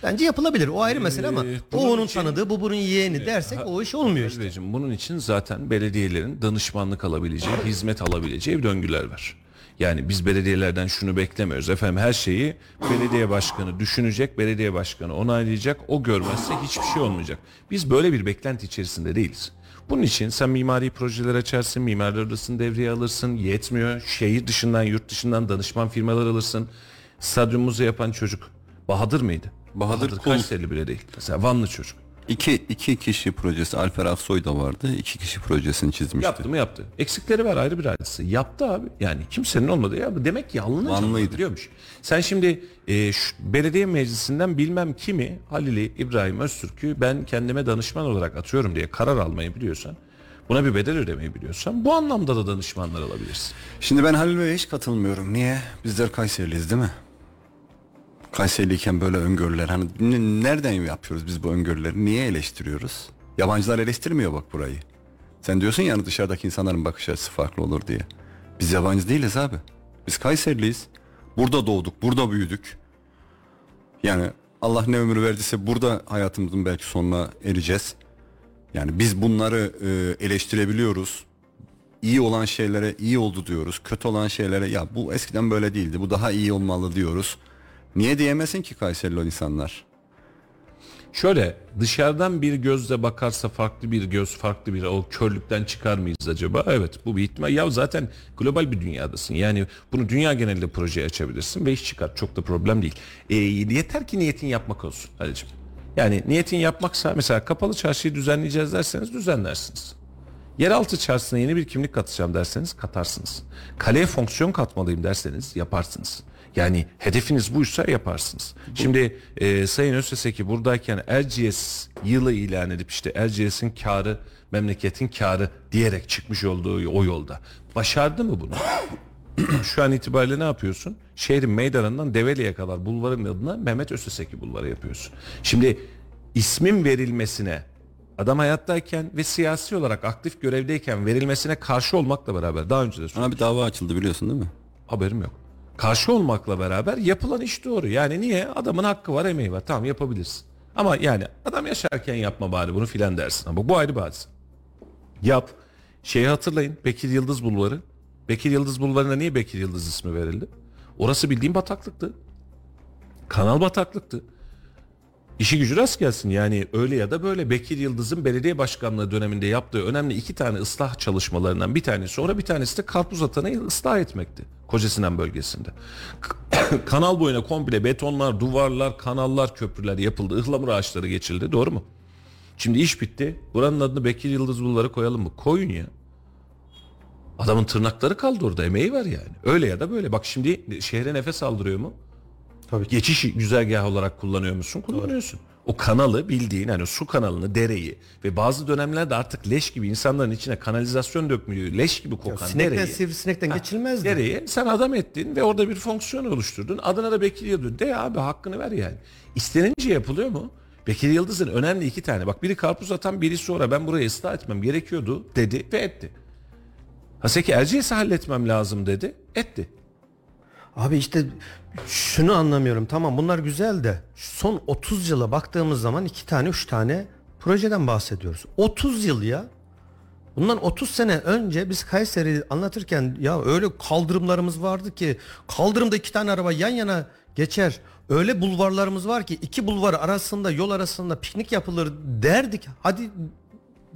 Bence yapılabilir. O ayrı mesele ama Ee, o onun için- tanıdığı, bu bunun yeğeni dersek o iş olmuyor işte. Bunun için zaten belediyelerin danışmanlık alabileceği, hizmet alabileceği döngüler var. Yani biz belediyelerden şunu beklemiyoruz. Efendim her şeyi belediye başkanı düşünecek, belediye başkanı onaylayacak. O görmezse hiçbir şey olmayacak. Biz böyle bir beklenti içerisinde değiliz. Bunun için sen mimari projeler açarsın, mimarlar odasını devreye alırsın, yetmiyor. Şehir dışından, yurt dışından danışman firmalar alırsın. Stadyumumuzu yapan çocuk Bahadır mıydı? Bahadır Kul. Kayseri'li bile değil. Mesela Vanlı çocuk. İki, iki kişi projesi Alper Aksoy da vardı. İki kişi projesini çizmişti. Yaptı mı yaptı. Eksikleri var ayrı bir hadise. Yaptı abi. Yani kimsenin olmadı. Ya demek ki Vanlıydı. biliyormuş. Sen şimdi e, şu belediye meclisinden bilmem kimi Halil'i İbrahim Öztürk'ü ben kendime danışman olarak atıyorum diye karar almayı biliyorsan buna bir bedel ödemeyi biliyorsan bu anlamda da danışmanlar alabilirsin. Şimdi ben Halil Bey'e hiç katılmıyorum. Niye? Bizler Kayseriliyiz değil mi? Kayseriliyken böyle öngörüler hani nereden yapıyoruz biz bu öngörüleri? Niye eleştiriyoruz? Yabancılar eleştirmiyor bak burayı. Sen diyorsun yani dışarıdaki insanların bakış açısı farklı olur diye. Biz yabancı değiliz abi. Biz Kayseriliyiz. Burada doğduk, burada büyüdük. Yani Allah ne ömür verdiyse burada hayatımızın belki sonuna ereceğiz. Yani biz bunları e, eleştirebiliyoruz iyi olan şeylere iyi oldu diyoruz. Kötü olan şeylere ya bu eskiden böyle değildi. Bu daha iyi olmalı diyoruz. Niye diyemesin ki Kayserili insanlar? Şöyle dışarıdan bir gözle bakarsa farklı bir göz farklı bir o körlükten çıkar mıyız acaba? Evet bu bir ihtimal. Ya zaten global bir dünyadasın. Yani bunu dünya genelinde projeye açabilirsin ve iş çıkar. Çok da problem değil. E, yeter ki niyetin yapmak olsun Halicim. Yani niyetin yapmaksa mesela kapalı çarşıyı düzenleyeceğiz derseniz düzenlersiniz. Yeraltı çarşısına yeni bir kimlik katacağım derseniz katarsınız. Kaleye fonksiyon katmalıyım derseniz yaparsınız. Yani hedefiniz buysa yaparsınız. Şimdi e, Sayın Özseseki buradayken Erciyes yılı ilan edip işte Erciyes'in karı memleketin karı diyerek çıkmış olduğu o yolda. Başardı mı bunu? Şu an itibariyle ne yapıyorsun? Şehrin meydanından Develi'ye kadar bulvarın adına Mehmet Özseseki bulvarı yapıyorsun. Şimdi ismin verilmesine adam hayattayken ve siyasi olarak aktif görevdeyken verilmesine karşı olmakla beraber daha önce de. Ona bir dava açıldı biliyorsun değil mi? Haberim yok. Karşı olmakla beraber yapılan iş doğru. Yani niye? Adamın hakkı var, emeği var. Tamam yapabilirsin. Ama yani adam yaşarken yapma bari bunu filan dersin. Ama bu ayrı hadise. Yap. Şeyi hatırlayın. Bekir Yıldız Bulvarı. Bekir Yıldız Bulvarı'na niye Bekir Yıldız ismi verildi? Orası bildiğim bataklıktı. Kanal bataklıktı. İşi gücü rast gelsin yani öyle ya da böyle Bekir Yıldız'ın belediye başkanlığı döneminde yaptığı önemli iki tane ıslah çalışmalarından bir tanesi sonra bir tanesi de karpuz atanayı ıslah etmekti. Kocasinan bölgesinde. Kanal boyuna komple betonlar, duvarlar, kanallar, köprüler yapıldı. Ihlamur ağaçları geçildi doğru mu? Şimdi iş bitti. Buranın adını Bekir Yıldız Bulvarı koyalım mı? Koyun ya. Adamın tırnakları kaldı orada emeği var yani. Öyle ya da böyle. Bak şimdi şehre nefes aldırıyor mu? Tabii ki. Geçiş güzergahı olarak kullanıyor musun? Kullanıyorsun. O kanalı bildiğin hani su kanalını, dereyi ve bazı dönemlerde artık leş gibi insanların içine kanalizasyon dökmüyor. Leş gibi kokan Sinekten dereyi. sivrisinekten geçilmezdi. Dereyi sen adam ettin ve orada bir fonksiyon oluşturdun. Adına da Bekir Yıldız. De abi hakkını ver yani. İstenince yapılıyor mu? Bekir Yıldız'ın önemli iki tane. Bak biri karpuz atan biri sonra ben burayı ıslah etmem gerekiyordu dedi ve etti. Haseki Erciyes'i halletmem lazım dedi. Etti. Abi işte şunu anlamıyorum. Tamam bunlar güzel de son 30 yıla baktığımız zaman iki tane üç tane projeden bahsediyoruz. 30 yıl ya. Bundan 30 sene önce biz Kayseri'yi anlatırken ya öyle kaldırımlarımız vardı ki kaldırımda iki tane araba yan yana geçer. Öyle bulvarlarımız var ki iki bulvar arasında yol arasında piknik yapılır derdik. Hadi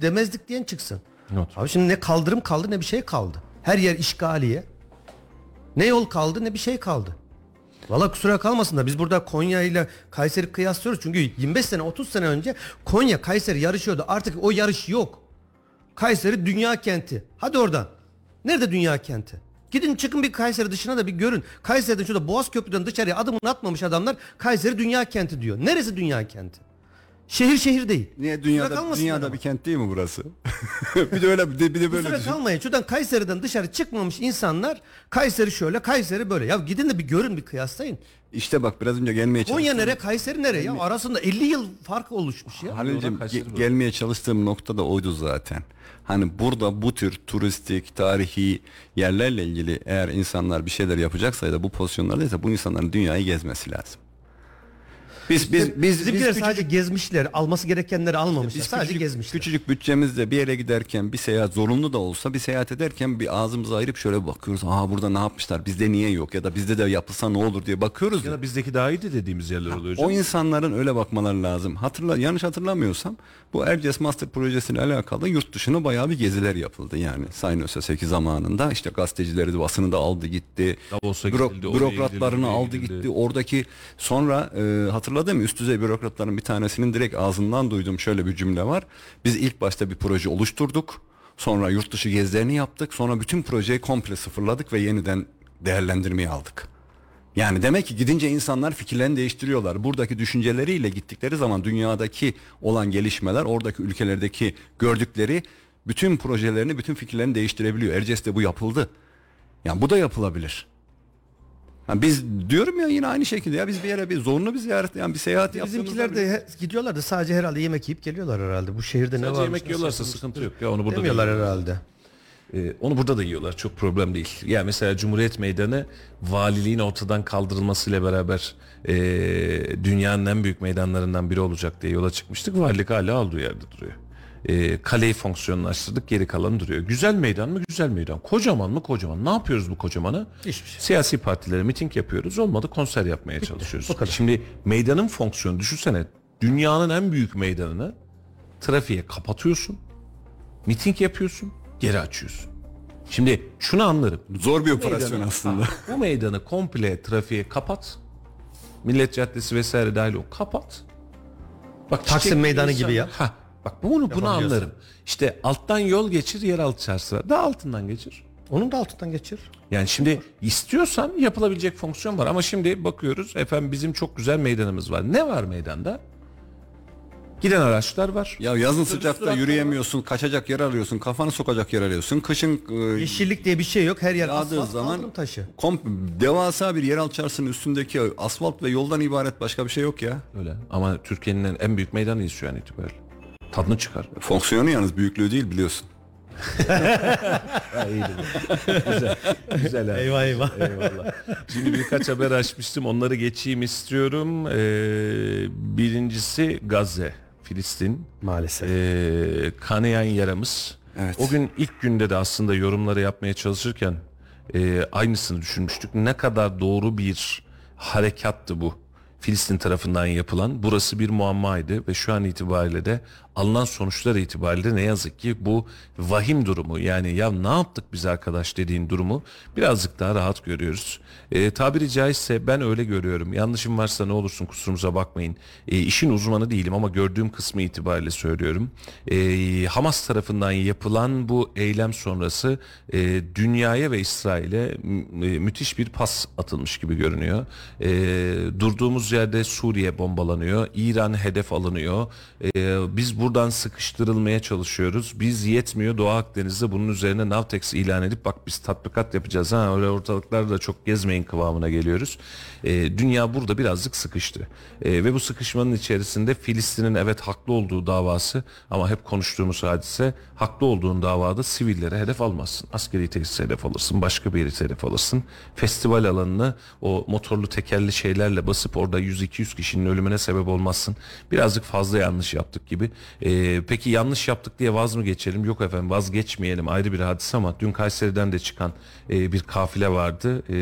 demezdik diyen çıksın. Not. Abi şimdi ne kaldırım kaldı ne bir şey kaldı. Her yer işgaliye. Ne yol kaldı ne bir şey kaldı. Valla kusura kalmasın da biz burada Konya ile Kayseri kıyaslıyoruz. Çünkü 25 sene 30 sene önce Konya Kayseri yarışıyordu. Artık o yarış yok. Kayseri dünya kenti. Hadi oradan. Nerede dünya kenti? Gidin çıkın bir Kayseri dışına da bir görün. Kayseri'den şurada Boğaz Köprü'den dışarıya adımını atmamış adamlar Kayseri dünya kenti diyor. Neresi dünya kenti? Şehir şehir değil. Niye dünyada kalmasınlar dünyada ama. bir kent değil mi burası? bir de öyle bir de, bir de böyle Kusura düşün. kalmayın. Şuradan Kayseri'den dışarı çıkmamış insanlar Kayseri şöyle, Kayseri böyle. Ya gidin de bir görün, bir kıyaslayın. İşte bak biraz önce gelmeye Konya çalıştım. nere, Kayseri nere ya? Arasında 50 yıl fark oluşmuş ya. Halil'cim ge- gelmeye çalıştığım nokta da oydu zaten. Hani burada bu tür turistik, tarihi yerlerle ilgili eğer insanlar bir şeyler yapacaksa ya da bu pozisyonlardaysa bu insanların dünyayı gezmesi lazım. Biz biz biz, biz Bizimkiler küçücük- sadece gezmişler. Alması gerekenleri almamışlar. biz sadece küçücük, gezmişler. küçücük bütçemizle bir yere giderken bir seyahat zorunlu da olsa bir seyahat ederken bir ağzımızı ayırıp şöyle bakıyoruz. Aa burada ne yapmışlar? Bizde niye yok? Ya da bizde de yapılsa ne olur diye bakıyoruz. Ya da bizdeki daha iyiydi dediğimiz yerler oluyor. O canım. insanların öyle bakmaları lazım. Hatırla yanlış hatırlamıyorsam bu Erciyes Master projesiyle alakalı yurt dışına bayağı bir geziler yapıldı yani. Sayın Öseseki zamanında işte gazetecileri de basını da aldı gitti. Davos'a gidildi, bürokratlarını gidildi, aldı gidildi. gitti. Oradaki sonra e, hatırladım üst düzey bürokratların bir tanesinin direkt ağzından duydum şöyle bir cümle var. Biz ilk başta bir proje oluşturduk. Sonra yurt dışı gezilerini yaptık. Sonra bütün projeyi komple sıfırladık ve yeniden değerlendirmeye aldık. Yani demek ki gidince insanlar fikirlerini değiştiriyorlar. Buradaki düşünceleriyle gittikleri zaman dünyadaki olan gelişmeler, oradaki ülkelerdeki gördükleri bütün projelerini, bütün fikirlerini değiştirebiliyor. Erciyes'te bu yapıldı. Yani bu da yapılabilir. Yani biz diyorum ya yine aynı şekilde ya biz bir yere bir zorunlu bir ziyaret yani bir seyahat Bizimkiler yaptığımızda de he- gidiyorlar da sadece herhalde yemek yiyip geliyorlar herhalde. Bu şehirde ne Sadece var? yemek yiyorlarsa sıkıntı yok. Ya onu burada da Demiyorlar yiyorlar. herhalde. Ee, onu burada da yiyorlar. Çok problem değil. Ya mesela Cumhuriyet Meydanı valiliğin ortadan kaldırılmasıyla beraber e, dünyanın en büyük meydanlarından biri olacak diye yola çıkmıştık. Valilik hala olduğu yerde duruyor. E, kaleyi fonksiyonlaştırdık geri kalanı duruyor. Güzel meydan mı? Güzel meydan. Kocaman mı? Kocaman. Ne yapıyoruz bu kocamana? Hiçbir şey. Siyasi partilere miting yapıyoruz. Olmadı konser yapmaya çalışıyoruz. o kadar. Şimdi meydanın fonksiyonu düşünsene. Dünyanın en büyük meydanını trafiğe kapatıyorsun. Miting yapıyorsun. Geri açıyorsun. Şimdi şunu anlarım. zor bir operasyon Meydanı- aslında. Bu meydanı komple trafiğe kapat. Millet Caddesi vesaire dahil o kapat. Bak Taksim Meydanı insan- gibi yap. Ha, bak bunu bunu anlarım. İşte alttan yol geçir, yeraltı çarşısı. Daha altından geçir. Onun da altından geçir. Yani şimdi istiyorsan yapılabilecek fonksiyon var ama şimdi bakıyoruz efendim bizim çok güzel meydanımız var. Ne var meydanda? Giden araçlar var. Ya yazın Otobüs sıcakta yürüyemiyorsun, kaçacak yer arıyorsun, kafanı sokacak yer arıyorsun. Kışın e, Yeşillik diye bir şey yok. Her yer yağdığı asfalt, zaman taşı. komp devasa bir yeraltı çarşısının üstündeki asfalt ve yoldan ibaret başka bir şey yok ya. Öyle. Ama Türkiye'nin en büyük meydanıyız şu an itibariyle. Tadını çıkar. Fonksiyonu yalnız büyüklüğü değil biliyorsun. güzel. Güzel abi. Eyvah eyvah. Eyvallah. Şimdi birkaç haber açmıştım. Onları geçeyim istiyorum. Ee, birincisi Gazze, Filistin. Maalesef. Ee, kanayan yaramız. Evet. O gün ilk günde de aslında yorumları yapmaya çalışırken e, aynısını düşünmüştük. Ne kadar doğru bir harekattı bu. Filistin tarafından yapılan. Burası bir muammaydı ve şu an itibariyle de alınan sonuçlar itibariyle ne yazık ki bu vahim durumu yani ya ne yaptık biz arkadaş dediğin durumu birazcık daha rahat görüyoruz. E, tabiri caizse ben öyle görüyorum. Yanlışım varsa ne olursun kusurumuza bakmayın. E, işin uzmanı değilim ama gördüğüm kısmı itibariyle söylüyorum. E, Hamas tarafından yapılan bu eylem sonrası e, dünyaya ve İsrail'e e, müthiş bir pas atılmış gibi görünüyor. E, durduğumuz yerde Suriye bombalanıyor. İran hedef alınıyor. E, biz buradan sıkıştırılmaya çalışıyoruz. Biz yetmiyor Doğu Akdeniz'de bunun üzerine Navtex ilan edip bak biz tatbikat yapacağız. Ha öyle ortalıklarda çok gezmeyin kıvamına geliyoruz. E, dünya burada birazcık sıkıştı. E, ve bu sıkışmanın içerisinde Filistin'in evet haklı olduğu davası ama hep konuştuğumuz hadise haklı olduğun davada sivillere hedef almazsın. Askeri tesis hedef alırsın. Başka bir yeri hedef alırsın. Festival alanını o motorlu tekerli şeylerle basıp orada 100-200 kişinin ölümüne sebep olmazsın. Birazcık fazla yanlış yaptık gibi. Ee, peki yanlış yaptık diye vaz mı geçelim? Yok efendim vazgeçmeyelim ayrı bir hadise ama dün Kayseri'den de çıkan e, bir kafile vardı. Ee,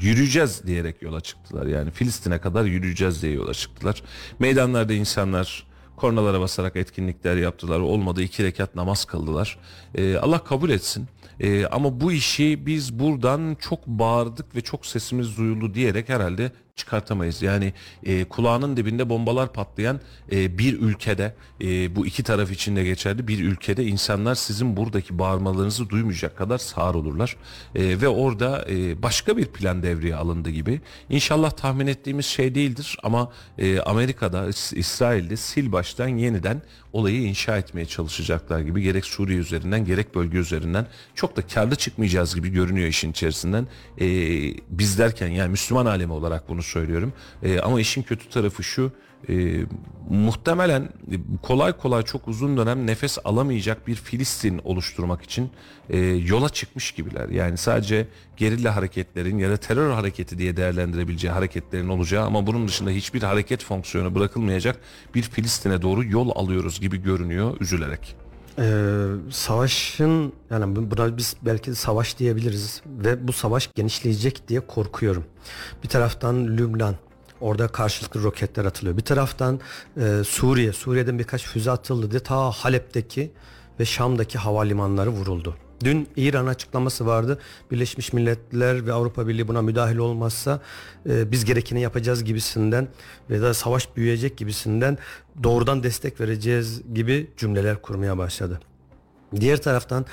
yürüyeceğiz diyerek yola çıktılar. Yani Filistin'e kadar yürüyeceğiz diye yola çıktılar. Meydanlarda insanlar kornalara basarak etkinlikler yaptılar. Olmadı iki rekat namaz kıldılar. Ee, Allah kabul etsin. Ee, ama bu işi biz buradan çok bağırdık ve çok sesimiz duyuldu diyerek herhalde çıkartamayız. Yani e, kulağının dibinde bombalar patlayan e, bir ülkede e, bu iki taraf için de geçerli bir ülkede insanlar sizin buradaki bağırmalarınızı duymayacak kadar sağır olurlar. E, ve orada e, başka bir plan devreye alındı gibi. İnşallah tahmin ettiğimiz şey değildir ama e, Amerika'da, İs- İsrail'de sil baştan yeniden olayı inşa etmeye çalışacaklar gibi gerek Suriye üzerinden gerek bölge üzerinden çok da karlı çıkmayacağız gibi görünüyor işin içerisinden. E, biz derken yani Müslüman alemi olarak bunu söylüyorum. E, ama işin kötü tarafı şu e, muhtemelen kolay kolay çok uzun dönem nefes alamayacak bir Filistin oluşturmak için e, yola çıkmış gibiler. Yani sadece gerilla hareketlerin ya da terör hareketi diye değerlendirebileceği hareketlerin olacağı ama bunun dışında hiçbir hareket fonksiyonu bırakılmayacak bir Filistin'e doğru yol alıyoruz gibi görünüyor üzülerek. Ee, savaşın yani bu- buna biz belki savaş diyebiliriz ve bu savaş genişleyecek diye korkuyorum. Bir taraftan Lübnan orada karşılıklı roketler atılıyor. Bir taraftan e, Suriye, Suriye'den birkaç füze atıldı diye ta Halep'teki ve Şam'daki havalimanları vuruldu. Dün İran açıklaması vardı. Birleşmiş Milletler ve Avrupa Birliği buna müdahil olmazsa e, biz gerekeni yapacağız gibisinden ve da savaş büyüyecek gibisinden doğrudan destek vereceğiz gibi cümleler kurmaya başladı. Diğer taraftan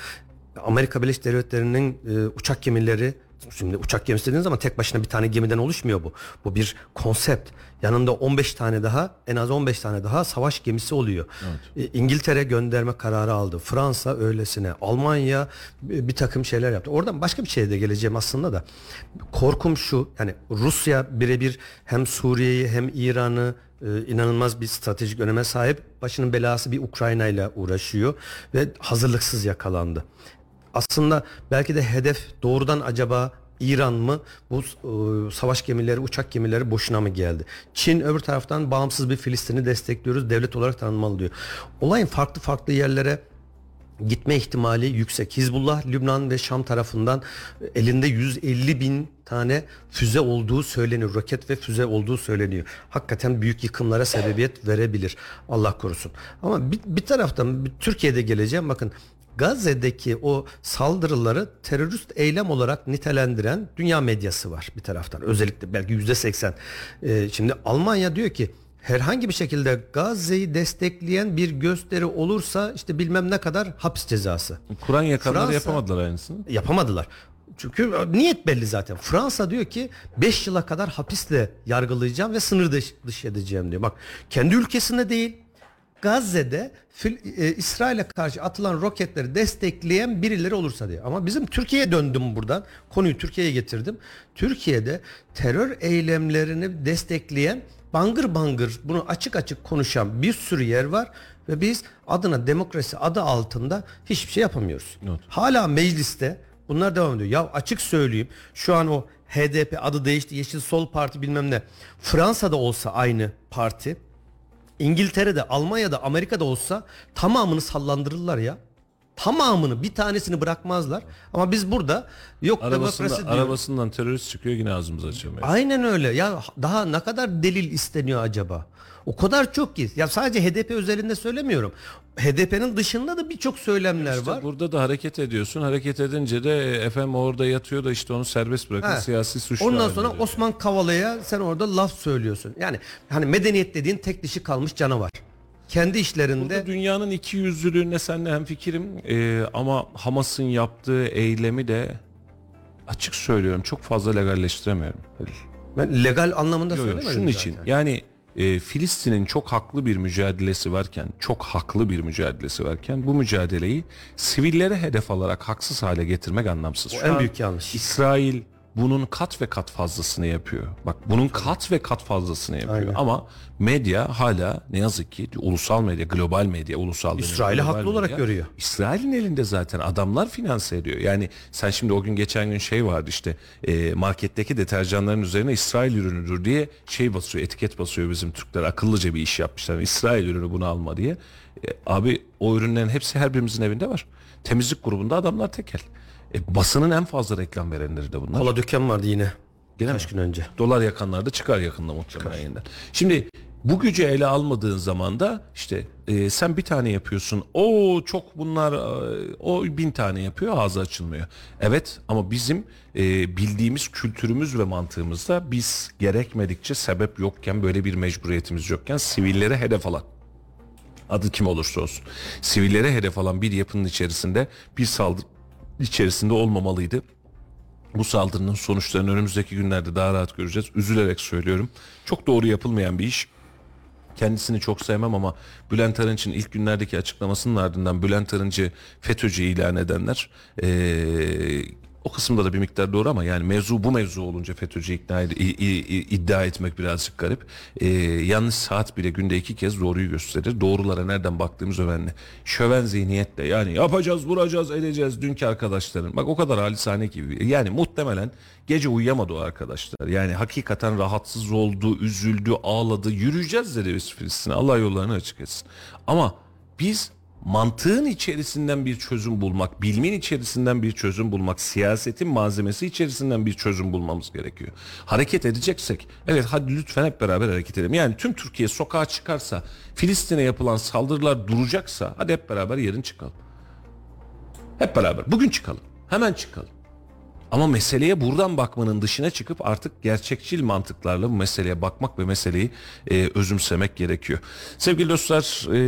Amerika Birleşik Devletleri'nin e, uçak gemileri şimdi uçak gemisi dediğiniz zaman tek başına bir tane gemiden oluşmuyor bu. Bu bir konsept. Yanında 15 tane daha en az 15 tane daha savaş gemisi oluyor. E, İngiltere gönderme kararı aldı. Fransa öylesine. Almanya bir, bir takım şeyler yaptı. Oradan başka bir şeye de geleceğim aslında da. Korkum şu yani Rusya birebir hem Suriye'yi hem İran'ı e, inanılmaz bir stratejik öneme sahip. Başının belası bir Ukrayna ile uğraşıyor ve hazırlıksız yakalandı. Aslında belki de hedef doğrudan acaba İran mı bu e, savaş gemileri, uçak gemileri boşuna mı geldi? Çin öbür taraftan bağımsız bir Filistin'i destekliyoruz, devlet olarak tanınmalı diyor. Olayın farklı farklı yerlere gitme ihtimali yüksek. Hizbullah Lübnan ve Şam tarafından elinde 150 bin tane füze olduğu söyleniyor. Roket ve füze olduğu söyleniyor. Hakikaten büyük yıkımlara sebebiyet verebilir. Allah korusun. Ama bir, bir taraftan bir Türkiye'de geleceğim. Bakın Gazze'deki o saldırıları terörist eylem olarak nitelendiren dünya medyası var bir taraftan. Özellikle belki yüzde seksen. Ee, şimdi Almanya diyor ki herhangi bir şekilde Gazze'yi destekleyen bir gösteri olursa işte bilmem ne kadar hapis cezası. Kur'an yakanları Fransa- yapamadılar aynısını. Yapamadılar. Çünkü niyet belli zaten. Fransa diyor ki 5 yıla kadar hapisle yargılayacağım ve sınır dışı edeceğim diyor. Bak kendi ülkesinde değil Gazze'de Fil- e, İsrail'e karşı atılan roketleri destekleyen birileri olursa diye. Ama bizim Türkiye'ye döndüm buradan. Konuyu Türkiye'ye getirdim. Türkiye'de terör eylemlerini destekleyen bangır bangır bunu açık açık konuşan bir sürü yer var ve biz adına demokrasi adı altında hiçbir şey yapamıyoruz. Evet. Hala mecliste bunlar devam ediyor. Ya açık söyleyeyim şu an o HDP adı değişti Yeşil Sol Parti bilmem ne. Fransa'da olsa aynı parti İngiltere'de, Almanya'da, Amerika'da olsa tamamını sallandırırlar ya. Tamamını bir tanesini bırakmazlar. Ama biz burada yok Arabasında, demokrasi diyor. arabasından terörist çıkıyor yine ağzımızı açamıyor. Aynen öyle. Ya daha ne kadar delil isteniyor acaba? O kadar çok ki. Ya sadece HDP özelinde söylemiyorum. HDP'nin dışında da birçok söylemler İşte var. burada da hareket ediyorsun. Hareket edince de e, efendim orada yatıyor da işte onu serbest bırakın Ha. siyasi suçlu. Ondan sonra geliyor. Osman Kavala'ya sen orada laf söylüyorsun. Yani hani medeniyet dediğin tek dişi kalmış canavar. Kendi işlerinde Burada dünyanın iki yüzlülüğüne senle hemfikirim ee, ama Hamas'ın yaptığı eylemi de açık söylüyorum çok fazla legalleştiremiyorum. ben legal anlamında Yok, yok, söylemedim şunun zaten. için yani e, Filistin'in çok haklı bir mücadelesi varken çok haklı bir mücadelesi varken bu mücadeleyi sivillere hedef alarak haksız hale getirmek anlamsız. O Şu en büyük yanlış. İsrail bunun kat ve kat fazlasını yapıyor. Bak bunun kat ve kat fazlasını yapıyor. Aynen. Ama medya hala ne yazık ki ulusal medya, global medya, ulusal İsrail'i haklı olarak medya, görüyor. İsrail'in elinde zaten adamlar finanse ediyor. Yani sen şimdi o gün geçen gün şey vardı işte e, marketteki deterjanların üzerine İsrail ürünüdür diye şey basıyor etiket basıyor bizim Türkler akıllıca bir iş yapmışlar. İsrail ürünü bunu alma diye. E, abi o ürünlerin hepsi her birimizin evinde var. Temizlik grubunda adamlar tekel. E, basının en fazla reklam verenleri de bunlar. Kola dükkan vardı yine. Gene Kaç gün önce. Dolar yakanlar da çıkar yakında muhtemelen yeniden. Şimdi bu gücü ele almadığın zaman da işte e, sen bir tane yapıyorsun. O çok bunlar e, o bin tane yapıyor ağzı açılmıyor. Evet ama bizim e, bildiğimiz kültürümüz ve mantığımızda biz gerekmedikçe sebep yokken böyle bir mecburiyetimiz yokken sivillere hedef alan adı kim olursa olsun sivillere hedef alan bir yapının içerisinde bir saldırı içerisinde olmamalıydı. Bu saldırının sonuçlarını önümüzdeki günlerde daha rahat göreceğiz. Üzülerek söylüyorum. Çok doğru yapılmayan bir iş. Kendisini çok sevmem ama Bülent Arınç'ın ilk günlerdeki açıklamasının ardından Bülent Arınç'ı FETÖ'cü ilan edenler eee, o kısımda da bir miktar doğru ama yani mevzu bu mevzu olunca FETÖ'cü ikna ed- iddia etmek birazcık garip. Eee, yanlış saat bile günde iki kez doğruyu gösterir. Doğrulara nereden baktığımız önemli. Şöven zihniyetle yani yapacağız, vuracağız, edeceğiz dünkü arkadaşların. Bak o kadar halisane gibi. Yani muhtemelen gece uyuyamadı o arkadaşlar. Yani hakikaten rahatsız oldu, üzüldü, ağladı. Yürüyeceğiz dedi biz Filistin'e. Allah yollarını açık etsin. Ama biz mantığın içerisinden bir çözüm bulmak, bilimin içerisinden bir çözüm bulmak, siyasetin malzemesi içerisinden bir çözüm bulmamız gerekiyor. Hareket edeceksek, evet hadi lütfen hep beraber hareket edelim. Yani tüm Türkiye sokağa çıkarsa, Filistin'e yapılan saldırılar duracaksa, hadi hep beraber yarın çıkalım. Hep beraber bugün çıkalım. Hemen çıkalım. Ama meseleye buradan bakmanın dışına çıkıp artık gerçekçil mantıklarla bu meseleye bakmak ve meseleyi e, özümsemek gerekiyor. Sevgili dostlar e,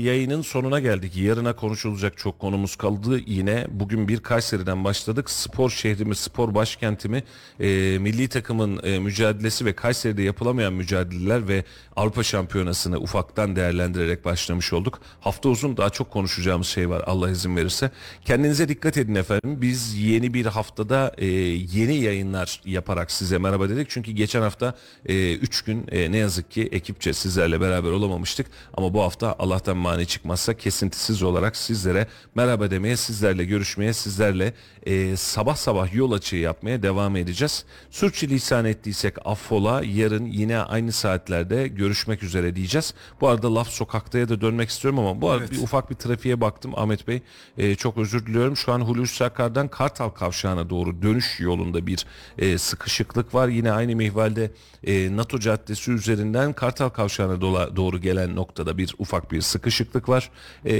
yayının sonuna geldik. Yarına konuşulacak çok konumuz kaldı. Yine bugün bir Kayseri'den başladık. Spor şehrimi, spor başkentimi, e, milli takımın e, mücadelesi ve Kayseri'de yapılamayan mücadeleler ve Avrupa Şampiyonası'nı ufaktan değerlendirerek başlamış olduk. Hafta uzun daha çok konuşacağımız şey var Allah izin verirse. Kendinize dikkat edin efendim. Biz yeni bir haftada e, yeni yayınlar yaparak size merhaba dedik. Çünkü geçen hafta 3 gün e, ne yazık ki ekipçe sizlerle beraber olamamıştık. Ama bu hafta Allah'tan mani çıkmazsa kesintisiz olarak sizlere merhaba demeye, sizlerle görüşmeye, sizlerle e, sabah sabah yol açığı yapmaya devam edeceğiz. Sürçülisan ettiysek affola. Yarın yine aynı saatlerde görüşmek üzere diyeceğiz. Bu arada laf sokaktaya da dönmek istiyorum ama bu arada bir ufak bir trafiğe baktım Ahmet Bey. e, çok özür diliyorum. Şu an Hulusi Akar'dan Kartal Kavşağı'na doğru dönüş yolunda bir e, sıkışıklık var. Yine aynı mihvalde e, NATO Caddesi üzerinden Kartal Kavşağı'na dola- doğru gelen noktada bir ufak bir sıkışıklık var. E,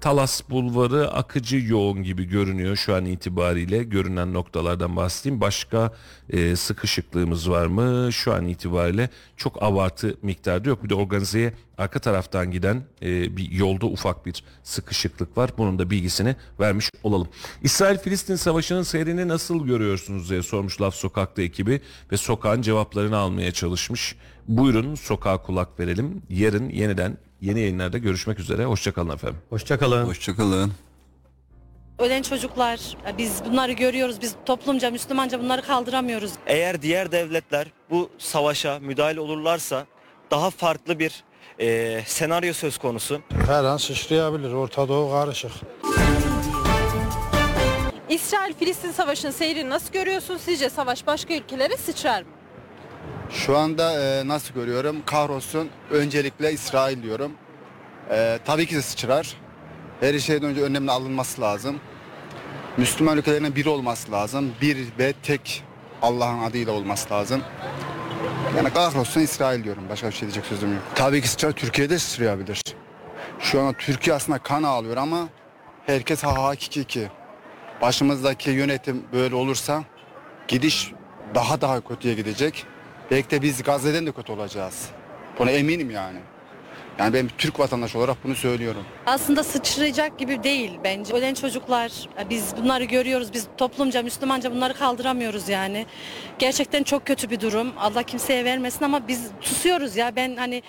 Talas Bulvarı akıcı yoğun gibi görünüyor şu an itibariyle. Görünen noktalardan bahsedeyim. Başka e, sıkışıklığımız var mı? Şu an itibariyle çok abartı miktarda yok. Bir de organizeye arka taraftan giden e, bir yolda ufak bir sıkışıklık var. Bunun da bilgisini vermiş olalım. İsrail-Filistin savaşının seyrini nasıl görüyorsunuz diye sormuş Laf Sokak'ta ekibi ve sokağın cevaplarını almaya çalışmış. Buyurun sokağa kulak verelim. Yarın yeniden yeni yayınlarda görüşmek üzere. Hoşçakalın efendim. Hoşçakalın. Hoşçakalın. Ölen çocuklar, biz bunları görüyoruz. Biz toplumca, Müslümanca bunları kaldıramıyoruz. Eğer diğer devletler bu savaşa müdahil olurlarsa daha farklı bir e, senaryo söz konusu. Her an sıçrayabilir. Orta Doğu karışık. İsrail-Filistin savaşının seyrini nasıl görüyorsun? Sizce savaş başka ülkelere sıçrar mı? Şu anda e, nasıl görüyorum? Kahrolsun öncelikle İsrail diyorum. E, tabii ki de sıçrar. Her şeyden önce önlemli alınması lazım. Müslüman ülkelerinin bir olması lazım. Bir ve tek Allah'ın adıyla olması lazım. Yani kahrolsun İsrail diyorum. Başka bir şey diyecek sözüm yok. Tabii ki sıçrar Türkiye'de sıçrayabilir. Şu an Türkiye aslında kan ağlıyor ama herkes ha ha ki ki. Başımızdaki yönetim böyle olursa gidiş daha daha kötüye gidecek. Belki de biz Gazze'den de kötü olacağız. Buna eminim yani. Yani ben bir Türk vatandaşı olarak bunu söylüyorum. Aslında sıçrayacak gibi değil bence. Ölen çocuklar, biz bunları görüyoruz. Biz toplumca, Müslümanca bunları kaldıramıyoruz yani. Gerçekten çok kötü bir durum. Allah kimseye vermesin ama biz susuyoruz ya. Ben hani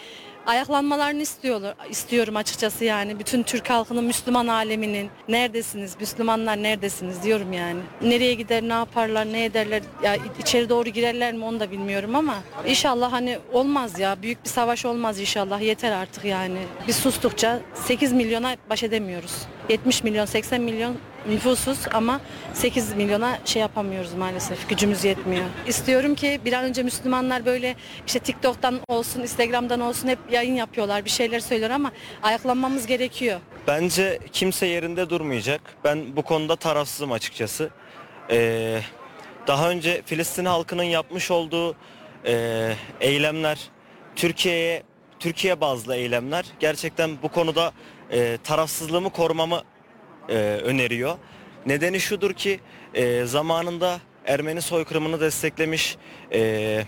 ayaklanmalarını istiyorlar, istiyorum açıkçası yani. Bütün Türk halkının, Müslüman aleminin neredesiniz, Müslümanlar neredesiniz diyorum yani. Nereye gider, ne yaparlar, ne ederler, ya içeri doğru girerler mi onu da bilmiyorum ama inşallah hani olmaz ya. Büyük bir savaş olmaz inşallah. Yeter artık yani. Biz sustukça 8 milyona baş edemiyoruz. 70 milyon, 80 milyon nüfusuz ama 8 milyona şey yapamıyoruz maalesef. Gücümüz yetmiyor. İstiyorum ki bir an önce Müslümanlar böyle işte TikTok'tan olsun, Instagram'dan olsun hep yayın yapıyorlar, bir şeyler söylüyor ama ayaklanmamız gerekiyor. Bence kimse yerinde durmayacak. Ben bu konuda tarafsızım açıkçası. Ee, daha önce Filistin halkının yapmış olduğu e, eylemler, Türkiye'ye Türkiye bazlı eylemler gerçekten bu konuda e, tarafsızlığımı korumamı e, öneriyor. Nedeni şudur ki e, zamanında Ermeni soykırımını desteklemiş e,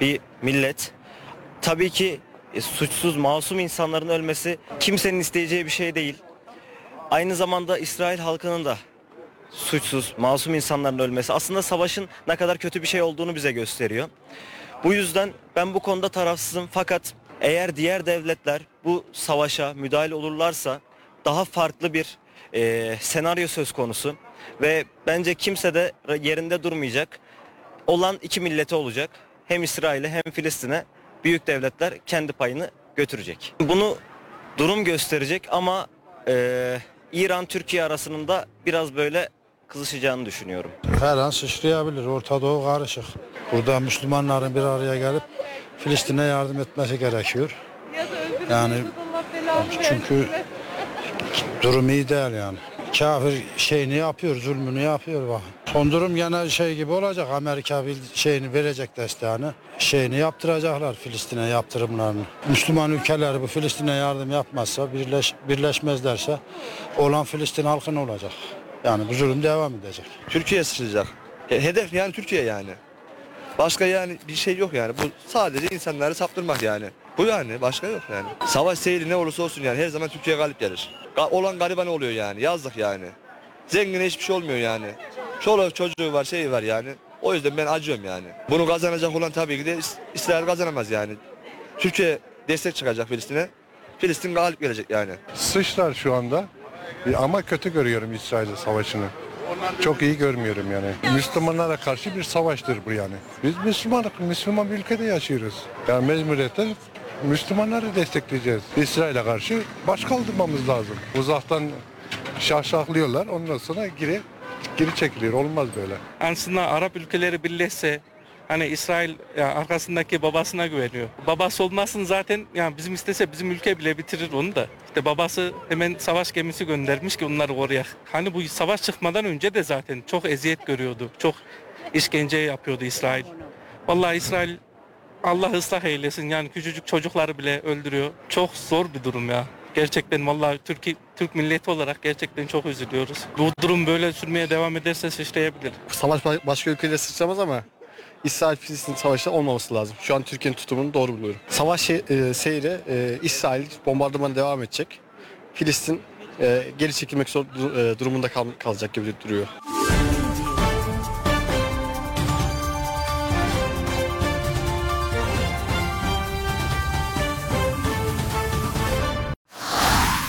bir millet. Tabii ki e, suçsuz, masum insanların ölmesi kimsenin isteyeceği bir şey değil. Aynı zamanda İsrail halkının da suçsuz, masum insanların ölmesi aslında savaşın ne kadar kötü bir şey olduğunu bize gösteriyor. Bu yüzden ben bu konuda tarafsızım fakat eğer diğer devletler bu savaşa müdahale olurlarsa daha farklı bir e, senaryo söz konusu ve bence kimse de yerinde durmayacak. Olan iki millete olacak. Hem İsrail'e hem Filistin'e büyük devletler kendi payını götürecek. Bunu durum gösterecek ama e, İran Türkiye arasının da biraz böyle kızışacağını düşünüyorum. Her an sıçrayabilir. Orta Doğu karışık. Burada Müslümanların bir araya gelip Filistin'e yardım etmesi gerekiyor. Yani çünkü durum iyi değil yani. Kafir şeyini yapıyor, zulmünü yapıyor bak. Son durum gene şey gibi olacak. Amerika bir şeyini verecek desteğini. Şeyini yaptıracaklar Filistin'e yaptırımlarını. Müslüman ülkeler bu Filistin'e yardım yapmazsa, birleş, birleşmezlerse olan Filistin halkı ne olacak? Yani bu zulüm devam edecek. Türkiye sıçrayacak. He- Hedef yani Türkiye yani. Başka yani bir şey yok yani. Bu sadece insanları saptırmak yani. Bu yani başka yok yani. Savaş seyri ne olursa olsun yani her zaman Türkiye galip gelir. Ga- olan gariban oluyor yani yazdık yani. Zengine hiçbir şey olmuyor yani. Çoluk çocuğu var şeyi var yani. O yüzden ben acıyorum yani. Bunu kazanacak olan tabii ki de İs- İsrail kazanamaz yani. Türkiye destek çıkacak Filistin'e. Filistin galip gelecek yani. Sıçrar şu anda E, ama kötü görüyorum İsrail savaşını. Çok iyi görmüyorum yani. Müslümanlara karşı bir savaştır bu yani. Biz Müslüman, Müslüman bir ülkede yaşıyoruz. Yani mecburiyetten Müslümanları destekleyeceğiz. İsrail'e karşı baş kaldırmamız lazım. Uzaktan şahşahlıyorlar ondan sonra geri geri çekiliyor. Olmaz böyle. aslında Arap ülkeleri birleşse hani İsrail ya arkasındaki babasına güveniyor. Babası olmasın zaten yani bizim istese bizim ülke bile bitirir onu da. İşte babası hemen savaş gemisi göndermiş ki onları koruyak. Hani bu savaş çıkmadan önce de zaten çok eziyet görüyordu. Çok işkence yapıyordu İsrail. Vallahi İsrail Allah ıslah eylesin yani küçücük çocukları bile öldürüyor. Çok zor bir durum ya. Gerçekten vallahi Türkiye, Türk milleti olarak gerçekten çok üzülüyoruz. Bu durum böyle sürmeye devam ederse sıçrayabilir. Savaş başka ülkelere sıçramaz ama İsrail-Filistin savaşı olmaması lazım. Şu an Türkiye'nin tutumunu doğru buluyorum. Savaş şey- e, seyri e, İsrail bombardımanı devam edecek. Filistin e, geri çekilmek zor, e, durumunda kal- kalacak gibi duruyor.